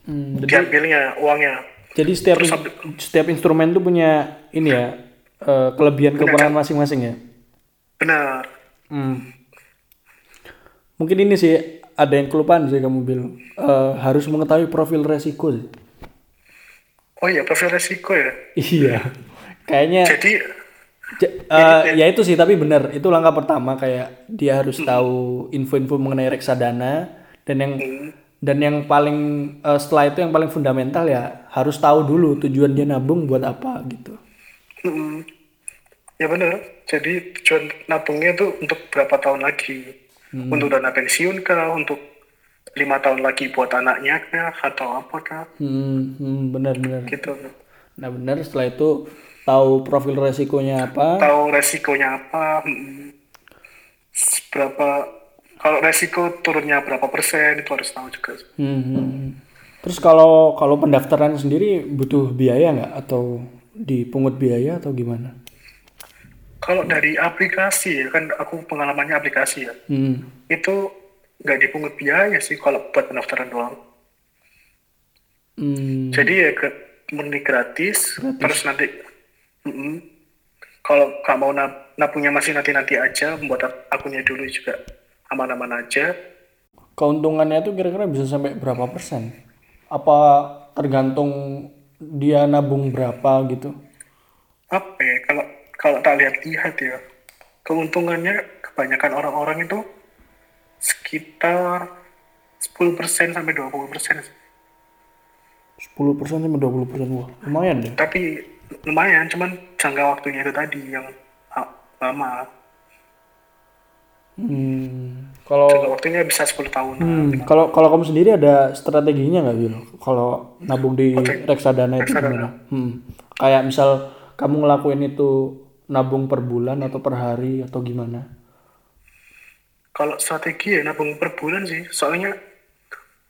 Hmm, jadi, diambilnya uangnya jadi setiap Terus in- setiap instrumen tuh punya ini ya eh, kelebihan kekurangan masing-masing ya. benar Hmm. Mungkin ini sih ada yang kelupaan sih kamu bilang Eh, harus mengetahui profil resiko. sih. oh iya profil resiko ya Iya. Kayaknya jadi Ja- eh, ya itu sih tapi benar itu langkah pertama kayak dia harus tahu info-info mengenai reksadana dan yang dan yang paling eh, setelah itu yang paling fundamental ya harus tahu dulu tujuan dia nabung buat apa gitu. mm, ya benar jadi tujuan nabungnya itu untuk berapa tahun lagi? Untuk dana pensiun kah? Untuk lima tahun lagi buat anaknya kah? Atau apa kah? Hmm, hmm, benar benar. gitu. Nah benar setelah itu tahu profil resikonya apa. tahu resikonya apa? Mm, berapa kalau resiko turunnya berapa persen itu harus tahu juga Hmm, hmm, hmm. Terus kalau kalau pendaftaran sendiri butuh biaya nggak atau dipungut biaya atau gimana? kalau dari aplikasi ya kan aku pengalamannya aplikasi ya Hmm. itu nggak dipungut biaya sih kalau buat pendaftaran doang Hmm. jadi ya ke murni gratis, terus nanti mm-mm. kalau nggak mau nab- nabungnya masih nanti nanti aja membuat ak- akunnya dulu juga aman-aman aja Keuntungannya itu kira-kira bisa sampai berapa persen? Apa tergantung dia nabung berapa gitu? apa ya kalau kalau tak lihat-lihat ya keuntungannya kebanyakan orang-orang itu sekitar 10% sampai 20% sih. 10 persen sampai 20 persen wah lumayan deh. tapi lumayan cuman jangka waktunya itu tadi yang lama Hmm. Kalau waktunya bisa 10 tahun hmm, kalau kalau kamu sendiri ada strateginya nggak Bil? Kalau nabung di reksadana itu gimana? Hmm. Kayak misal kamu ngelakuin itu nabung per bulan atau per hari atau gimana? kalau strategi ya nabung per bulan sih soalnya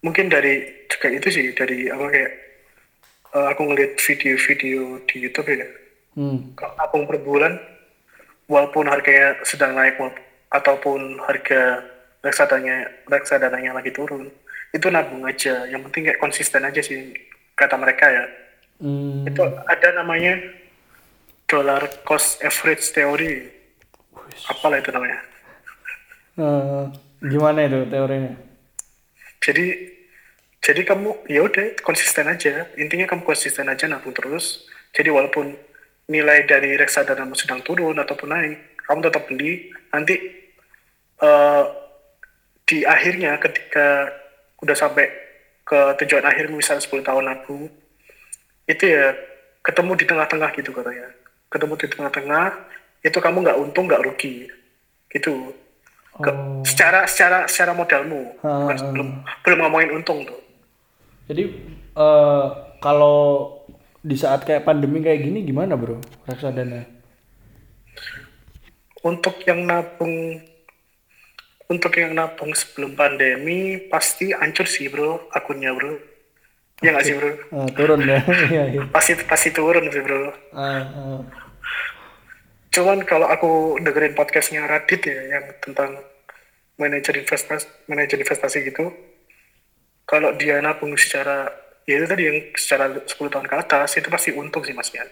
mungkin dari juga itu sih dari apa kayak eh, aku ngeliat video-video di YouTube ya Hmm. kalau nabung per bulan walaupun harganya sedang naik walaupun- ataupun harga reksadananya reksadananya lagi turun. Itu nabung aja. Yang penting kayak konsisten aja sih kata mereka ya. Hmm. itu ada namanya dollar cost average theory. Apalah itu namanya. Eh, gimana itu teorinya? jadi jadi kamu ya udah konsisten aja. Intinya kamu konsisten aja nabung terus. Jadi walaupun nilai dari reksadana sedang turun ataupun naik kamu tetap beli. Nanti eh, di akhirnya ketika udah sampai ke tujuan akhir misalnya 10 tahun nabung itu ya ketemu di tengah-tengah gitu katanya ketemu di tengah-tengah itu kamu nggak untung nggak rugi gitu Ke- Oh. secara secara secara modalmu bukan Ah, ah. belum belum ngomongin untung tuh Jadi eh, kalau di saat kayak pandemi kayak gini gimana bro reksadana untuk yang nabung untuk yang nabung sebelum pandemi pasti hancur sih bro akunnya bro. Ya nggak sih bro? Ah, turun ya. Iya iya. Pasti pasti turun sih bro. Ah, ah. cuman kalau aku dengerin podcastnya Radit ya yang tentang manajer investasi manajer investasi gitu kalau dia nabung secara ya itu tadi yang secara 10 tahun ke atas itu pasti untung sih mas Yan.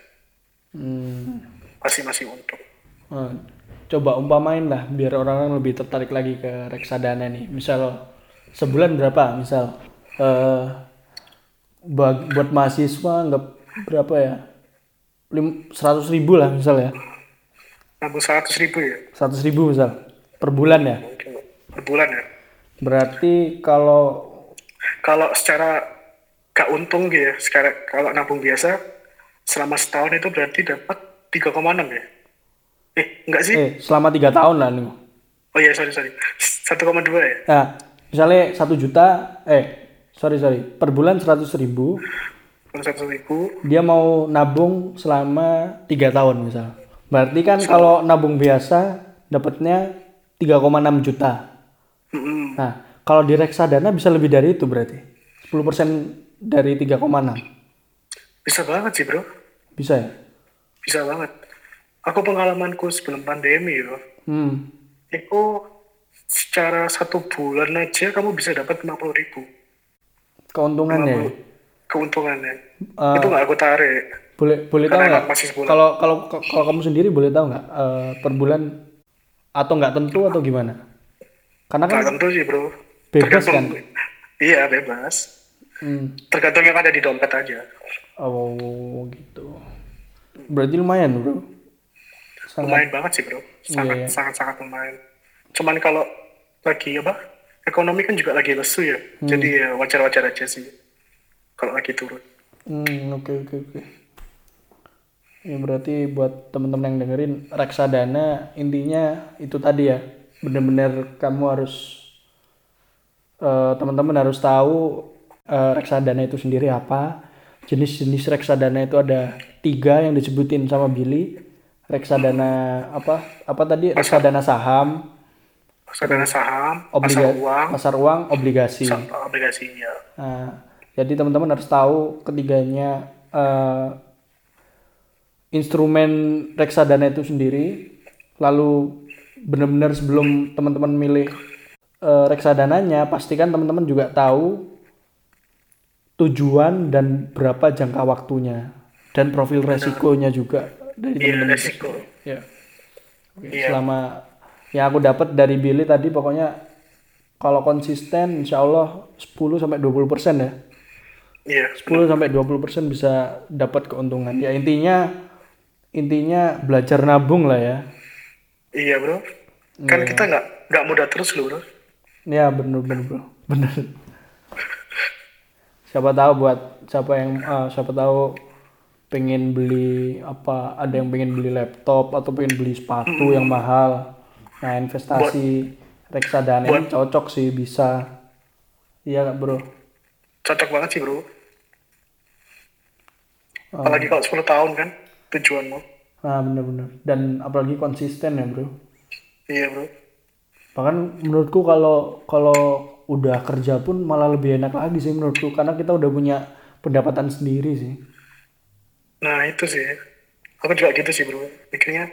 Hmm. pasti masih untung coba umpamain lah biar orang-orang lebih tertarik lagi ke reksadana nih. Misal sebulan berapa? Misal eh bag- buat mahasiswa nggak berapa ya? Seratus ribu lah misal ya. 100 ribu ya? Seratus ribu misal. Per bulan ya? Per bulan ya. Berarti kalau kalau secara gak untung gitu ya sekarang kalau nabung biasa selama setahun itu berarti dapat 3,6 ya eh enggak sih. Eh selama tiga tahun lah nih oh iya sorry sorry. 1,2 ya? Nah misalnya satu juta eh sorry sorry. Per bulan seratus ribu. Kalau satu ribu. Dia mau nabung selama tiga tahun misal. Berarti kan kalau nabung biasa dapatnya 3,6 juta. Mm-mm. nah kalau di reksadana bisa lebih dari itu berarti. 10% dari 3,6 bisa banget sih bro. Bisa ya? Bisa banget aku pengalamanku sebelum pandemi ya hmm. Itu secara satu bulan aja kamu bisa dapat 50 ribu. Keuntungannya? Ya? keuntungannya. Eh, itu nggak aku tarik. boleh boleh tahu nggak? kalau kalau kalau kamu sendiri boleh tahu nggak eh, per bulan atau nggak tentu atau gimana? Karena kan nggak tentu sih bro. bebas kan? Iya bebas. Hmm. tergantung yang ada di dompet aja. Oh gitu. Berarti lumayan bro sangat lumayan banget sih bro sangat Iya, iya. sangat sangat lumayan cuman kalau lagi apa ekonomi kan juga lagi lesu ya Hmm. jadi ya wajar wajar aja sih kalau lagi turun Hmm, oke oke oke. Ya berarti buat teman-teman yang dengerin reksadana intinya itu tadi ya. Bener-bener kamu harus eh, teman-teman harus tahu eh, reksadana itu sendiri apa. Jenis-jenis reksadana itu ada tiga yang disebutin sama Billy. Reksadana apa? Apa tadi? Reksadana saham, reksadana saham pasar obliga- uang pasar uang, obligasi. sa- obligasi ya Nah, jadi teman-teman harus tahu ketiganya eh, instrumen reksadana itu sendiri. Lalu benar-benar sebelum teman-teman milih eh, reksadananya, pastikan teman-teman juga tahu tujuan dan berapa jangka waktunya dan profil resikonya juga dari iya teman-teman. resiko Ya. Oke, Iya. Selama yang aku dapat dari Billy tadi pokoknya kalau konsisten insya Allah 10 sampai 20 persen ya. iya 10 sampai 20 persen bisa dapat keuntungan. Ya intinya intinya belajar nabung lah ya. iya bro kan kita nggak nggak mudah terus loh bro Ya bener bener bro, bener. siapa tahu buat siapa yang ah, siapa tahu pengen beli apa ada yang pengen beli laptop atau pengen beli sepatu yang mahal. Nah investasi reksadana ini cocok sih bisa. Iya nggak bro? cocok banget sih bro apalagi kalau 10 tahun kan tujuanmu Ah bener-bener dan apalagi konsisten ya bro. iya bro Bahkan menurutku kalau kalau udah kerja pun malah lebih enak lagi sih menurutku karena kita udah punya pendapatan sendiri sih. Nah itu sih, aku juga gitu sih bro. Mikirnya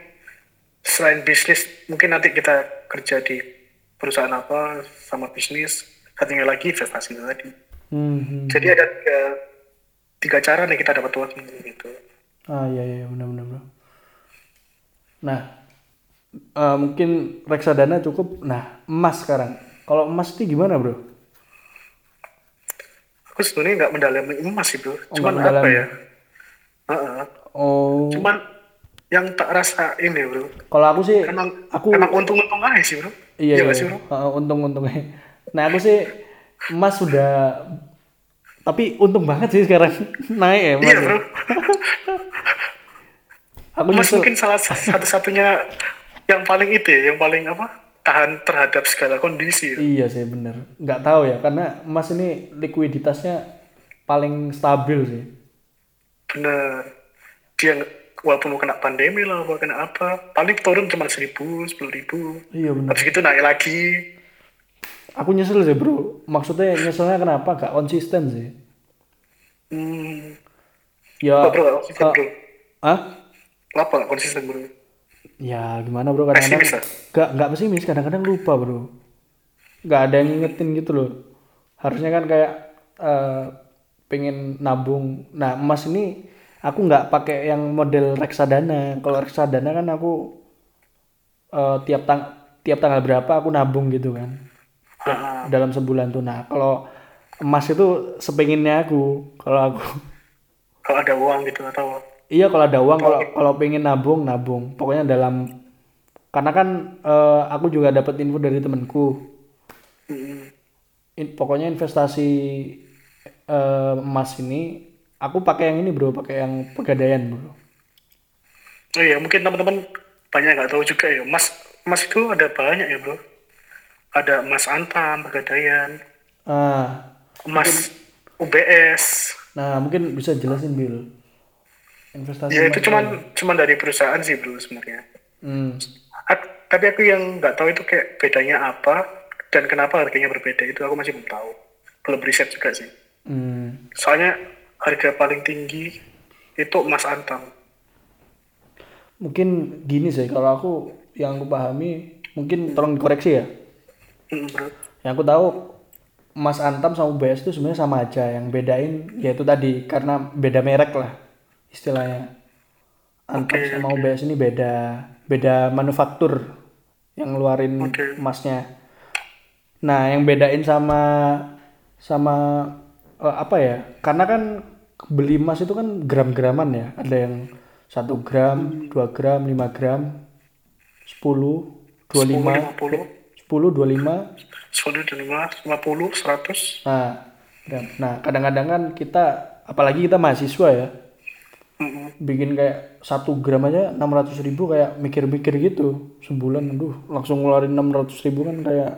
selain bisnis, mungkin nanti kita kerja di perusahaan apa sama bisnis, satunya lagi investasi tadi. Hmm. Jadi ada tiga, tiga cara nih kita dapat uang gitu. Ah iya iya benar-benar bro. Nah eh, mungkin reksadana cukup. Nah emas sekarang. Kalau emas itu gimana bro? Aku sebenarnya nggak mendalami emas sih bro. Oh, Cuman apa ya? Heeh. Oh Cuman yang tak rasa ini bro. kalau aku sih Emang aku emang untung-untung aja sih bro. iya iya, nggak sih bro? Heeh, untung-untungnya. Nah aku sih emas sudah tapi untung banget sih sekarang naik ya emas. Iya ya. bro. Aku Emas justru mungkin salah satu-satunya yang paling itu ya, yang paling apa? Tahan terhadap segala kondisi. ya. Iya sih bener. Nggak tahu ya karena emas ini likuiditasnya paling stabil sih. Bener dia walaupun mau kena pandemi lah mau kena apa paling turun cuma seribu sepuluh ribu. Iya bener habis itu naik lagi. Aku nyesel sih bro. Maksudnya nyeselnya kenapa? Gak konsisten sih. Hmm. Ya Kok bro? Nggak konsisten bro? Ah kenapa nggak konsisten bro? Ya gimana bro? Kadang-kadang gak nggak pesimis. Kadang-kadang lupa bro. Nggak ada yang ngingetin gitu loh. Harusnya kan kayak eh, pengen nabung. Nah emas ini aku nggak pakai yang model reksadana. Kalau reksadana kan aku eh, tiap tang tiap tanggal berapa aku nabung gitu kan. Ah, dalam sebulan tuh. Nah kalau emas itu sepenginnya aku. Kalau aku kalau ada uang gitu atau? Iya kalau ada uang kalau kalau pengen nabung nabung. Pokoknya dalam karena kan eh, aku juga dapat info dari temanku. In- pokoknya investasi eh, emas ini aku pakai yang ini bro. Pakai yang pegadaian bro. Oh iya mungkin teman-teman banyak nggak tahu juga ya emas emas itu ada banyak ya bro. Ada emas antam pegadaian ah emas UBS nah mungkin bisa jelasin Bill investasi ya itu cuman cuman dari perusahaan sih bro sebenarnya. Hmm. Tapi aku yang nggak tahu itu kayak bedanya apa dan kenapa harganya berbeda itu aku masih belum tahu. Belum riset juga sih Hmm. soalnya harga paling tinggi itu emas antam. Mungkin gini sih kalau aku yang aku pahami mungkin tolong dikoreksi ya. Hmm, bro yang aku tahu Mas Antam sama UBS itu sebenarnya sama aja. Yang bedain yaitu tadi karena beda merek lah istilahnya. Antam Oke, sama UBS ini beda beda manufaktur yang ngeluarin Oke. emasnya. Nah yang bedain sama sama eh, apa ya? Karena kan beli emas itu kan gram-graman ya. Ada yang satu gram 2 gram 5 gram 10 25 50 10 25 10 dan 5 50 100 Nah, gram. nah kadang-kadang kan kita, apalagi kita mahasiswa ya, Mm-mm. bikin kayak satu gram aja 600 ribu kayak mikir-mikir gitu sebulan, aduh langsung ngeluarin 600 ribu kan kayak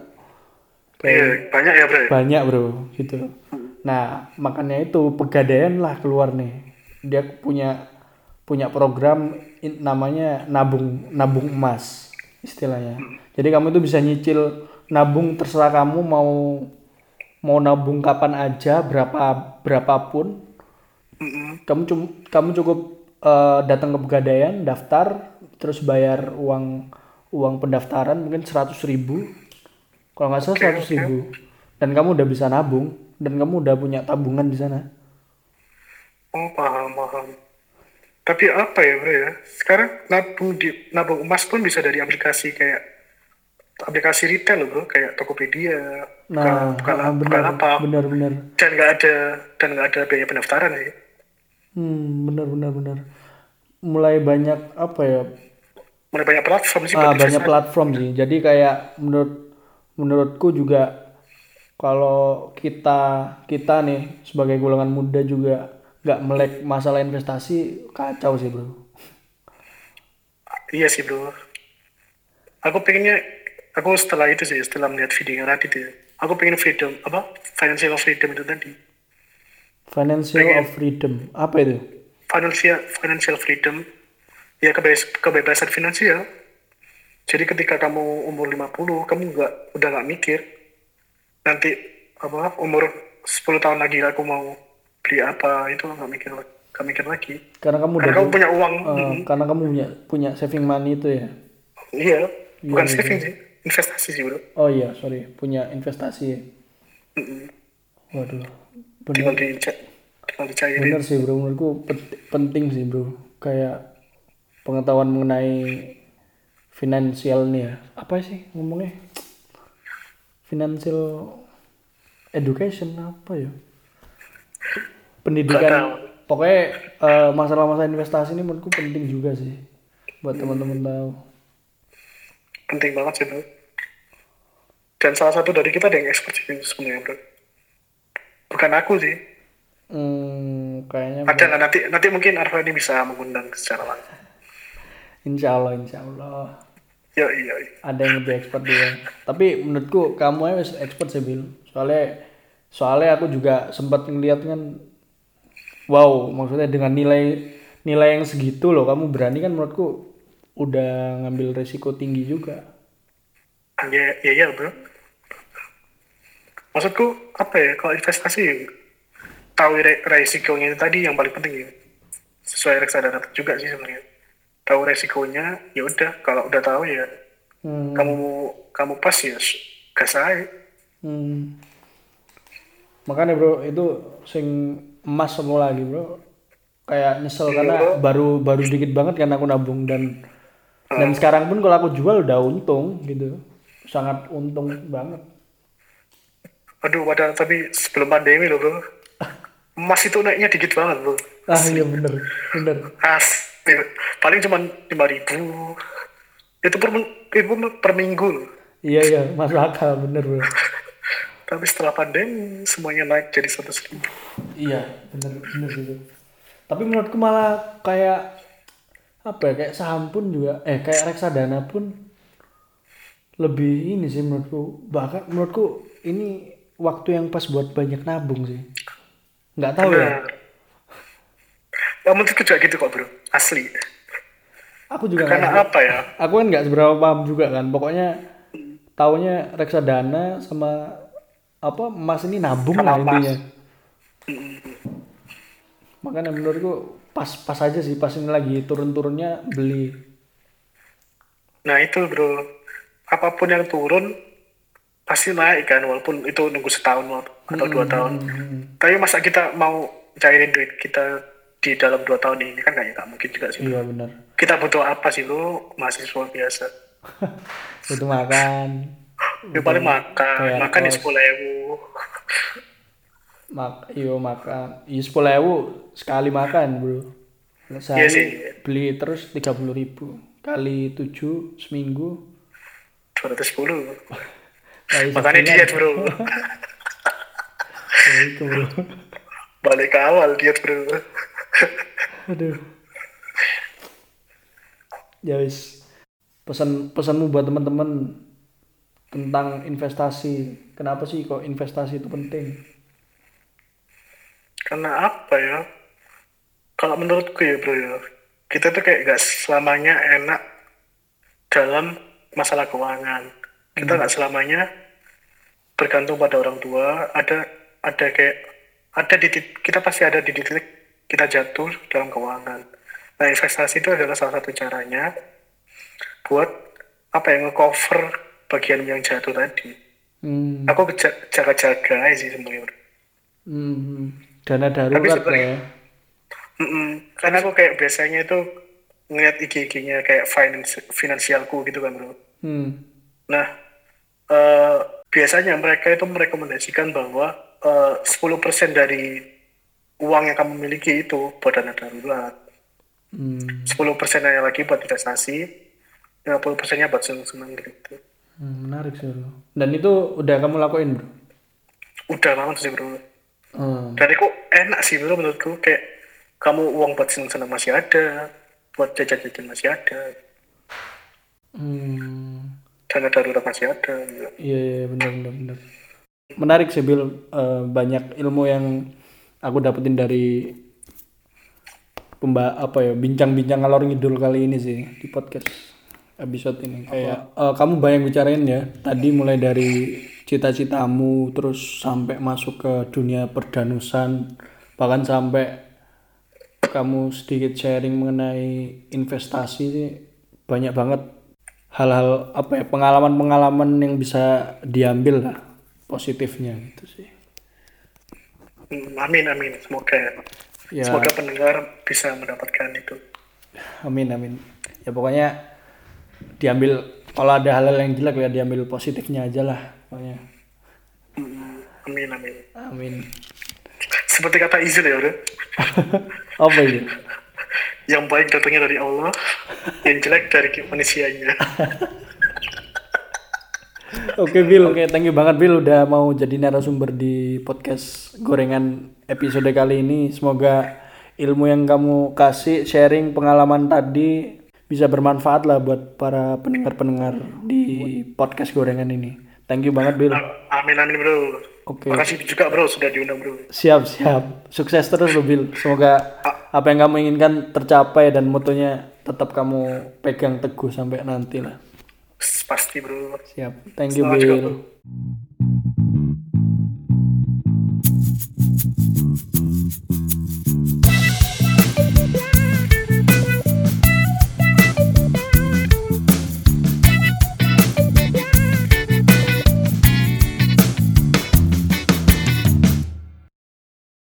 Iya, banyak ya bro banyak bro gitu. Nah makanya itu pegadaian lah keluar nih, dia punya punya program in- namanya nabung nabung emas istilahnya. Jadi kamu itu bisa nyicil nabung terserah kamu mau mau nabung kapan aja berapa berapapun. Kamu cum, kamu cukup eh, datang ke pegadaian daftar terus bayar uang uang pendaftaran mungkin 100.000 ribu. Kalau nggak salah 100.000 ribu. dan kamu udah bisa nabung dan kamu udah punya tabungan di sana? Oh paham paham. Tapi apa ya bro ya? Sekarang nabung di nabung emas pun bisa dari aplikasi kayak aplikasi retail loh bro. Kayak Tokopedia nah bukan, ah, bukan benar apa benar benar. Dan nggak ada dan nggak ada biaya pendaftaran sih hmm benar benar benar. Mulai banyak apa ya? Mulai banyak platform sih ah, banyak platform sih. Jadi kayak menurut menurutku juga kalau kita kita nih sebagai golongan muda juga nggak melek masalah investasi kacau sih bro. Iya sih bro. Aku pengennya aku setelah itu sih setelah melihat videonya Radit ya aku pengen freedom apa? Financial freedom itu tadi. Financial of freedom. Apa itu? Financial financial freedom. Ya kebebas, kebebasan finansial. Jadi ketika kamu umur 50 kamu nggak udah nggak mikir nanti apa umur 10 tahun lagi aku mau beli apa itu nggak mikir nggak mikir lagi. Karena kamu udah karena kamu punya uang. Eh, karena kamu punya punya saving money itu ya? Iya. Bukan saving sih investasi sih bro. Oh iya sorry. Punya investasi ya. Waduh. Tinggal dicek tinggal dicairin. Bener sih bro. Menurutku pent- penting sih bro. Kayak pengetahuan mengenai finansial nih ya. Apa sih ngomongnya financial education apa ya? Pendidikan pokoknya eh, masalah-masalah investasi ini menurutku penting juga sih buat teman-teman tahu. Penting banget sih bro. Dan salah satu dari kita ada yang expert sih sebenarnya bro. Bukan aku sih. Hmm, kayaknya ada nggak nanti nanti mungkin Arfa ini bisa mengundang secara langsung. Insya Allah insya Allah ya iya iya. ada yang lebih expert dia. Tapi menurutku kamu aja expert sih Bil. Soalnya soalnya aku juga sempat ngeliat kan wow maksudnya dengan nilai nilai yang segitu loh kamu berani kan menurutku udah ngambil resiko tinggi juga. Ya ya ya bro. Maksudku apa ya kalau investasi tahu re- resikonya itu tadi yang paling penting ya. Sesuai reksadana juga sih sebenarnya tahu resikonya ya udah kalau udah tahu ya hmm. kamu kamu pas ya gas aja Hmm. Makanya bro itu sing emas semua lagi bro. Kayak nyesel karena baru baru dikit banget kan aku nabung dan dan sekarang pun kalau aku jual udah untung gitu. Sangat untung banget. aduh padahal tapi sebelum pandemi loh bro emas itu naiknya dikit banget bro Ah iya bener bener. Paling cuma lima ribu. Itu per, itu per minggu. Loh. Iya iya masuk akal bener bro. tapi setelah pandemi semuanya naik jadi seratus ribu. Iya bener bener gitu. Tapi menurutku malah kayak apa ya kayak saham pun juga eh kayak reksadana pun lebih ini sih menurutku. Bahkan menurutku ini waktu yang pas buat banyak nabung sih. Nggak tahu ya? Ya menurutku juga gitu kok bro asli. Aku juga karena apa ya? aku kan nggak seberapa paham juga kan. Pokoknya taunya reksadana sama apa emas ini nabung lah Sama intinya. Makanya menurutku pas pas aja sih pas ini lagi turun-turunnya beli. Nah itu bro. Apa pun yang turun pasti naik kan walaupun itu nunggu setahun atau dua tahun. tapi masa kita mau cairin duit kita di dalam dua tahun ini kan kayak nggak mungkin juga sih. Iya benar. Kita butuh apa sih lu mahasiswa biasa. Itu makan. Ya paling makan. makan di sepuluh ribu. Mak iyo makan. Iya sepuluh ewu sekali makan bro. Sehari Iya sih. beli terus tiga puluh ribu. Kali tujuh seminggu. dua ratus sepuluh. Makanya diet bro. Ya, itu bro. Balik ke awal diet bro aduh. Ya wis. Pesan pesanmu buat teman-teman tentang investasi. Kenapa sih kok investasi itu penting? Karena apa ya? Kalau menurutku ya bro ya. Kita tuh kayak gak selamanya enak dalam masalah keuangan. Kita nggak selamanya bergantung pada orang tua. Ada ada kayak ada di kita pasti ada di titik kita jatuh dalam keuangan nah investasi itu adalah salah satu caranya buat apa yang ngecover bagian yang jatuh tadi hmm, aku jaga-jaga aja sih sebenarnya bro. hmm, dana darurat sebenarnya- ya Mm-mm. Karena aku kayak biasanya itu ngeliat IG-IG-nya kayak finance, finansialku gitu kan bro. hmm, Nah, eh, biasanya mereka itu merekomendasikan bahwa eh, 10% dari uang yang kamu miliki itu buat dana darurat. hmm, 10% nya lagi buat investasi, 50% nya buat seneng-seneng gitu. hmm, menarik sih bro dan itu udah kamu lakuin bro Udah banget sih bro. hmm. Dan itu enak sih bro menurutku kayak kamu uang buat seneng-seneng masih ada, buat jajan-jajan masih ada, Hmm. dana darurat masih ada. gitu. Iya, iya benar benar benar. Menarik sih Bill Eh, banyak ilmu yang aku dapetin dari pemba apa ya bincang-bincang ngalor ngidul kali ini sih di podcast episode ini. Kayak eh, kamu bayang bicarain ya. Tadi mulai dari cita-citamu terus sampai masuk ke dunia perdanusan bahkan sampai kamu sedikit sharing mengenai investasi sih banyak banget hal-hal apa ya pengalaman-pengalaman yang bisa diambil lah positifnya gitu sih Amin amin semoga ya semoga pendengar bisa mendapatkan itu. amin amin ya pokoknya diambil kalau ada hal-hal yang jelek ya diambil positifnya aja lah pokoknya Hmm, Amin amin. amin Seperti kata Izul ya udah. apa itu Yang baik datangnya dari Allah, yang jelek dari manusianya. Oke Bill, oke thank you banget Bill udah mau jadi narasumber di podcast gorengan episode kali ini. Semoga ilmu yang kamu kasih sharing pengalaman tadi bisa bermanfaat lah buat para pendengar-pendengar di podcast gorengan ini. thank you banget Bill amin amin bro. Oke. makasih juga bro sudah diundang bro. Siap siap. Sukses terus lo Bill semoga apa yang kamu inginkan tercapai dan motonya tetap kamu pegang teguh sampai nanti lah pasti bro. Siap. Thank you Bill bro.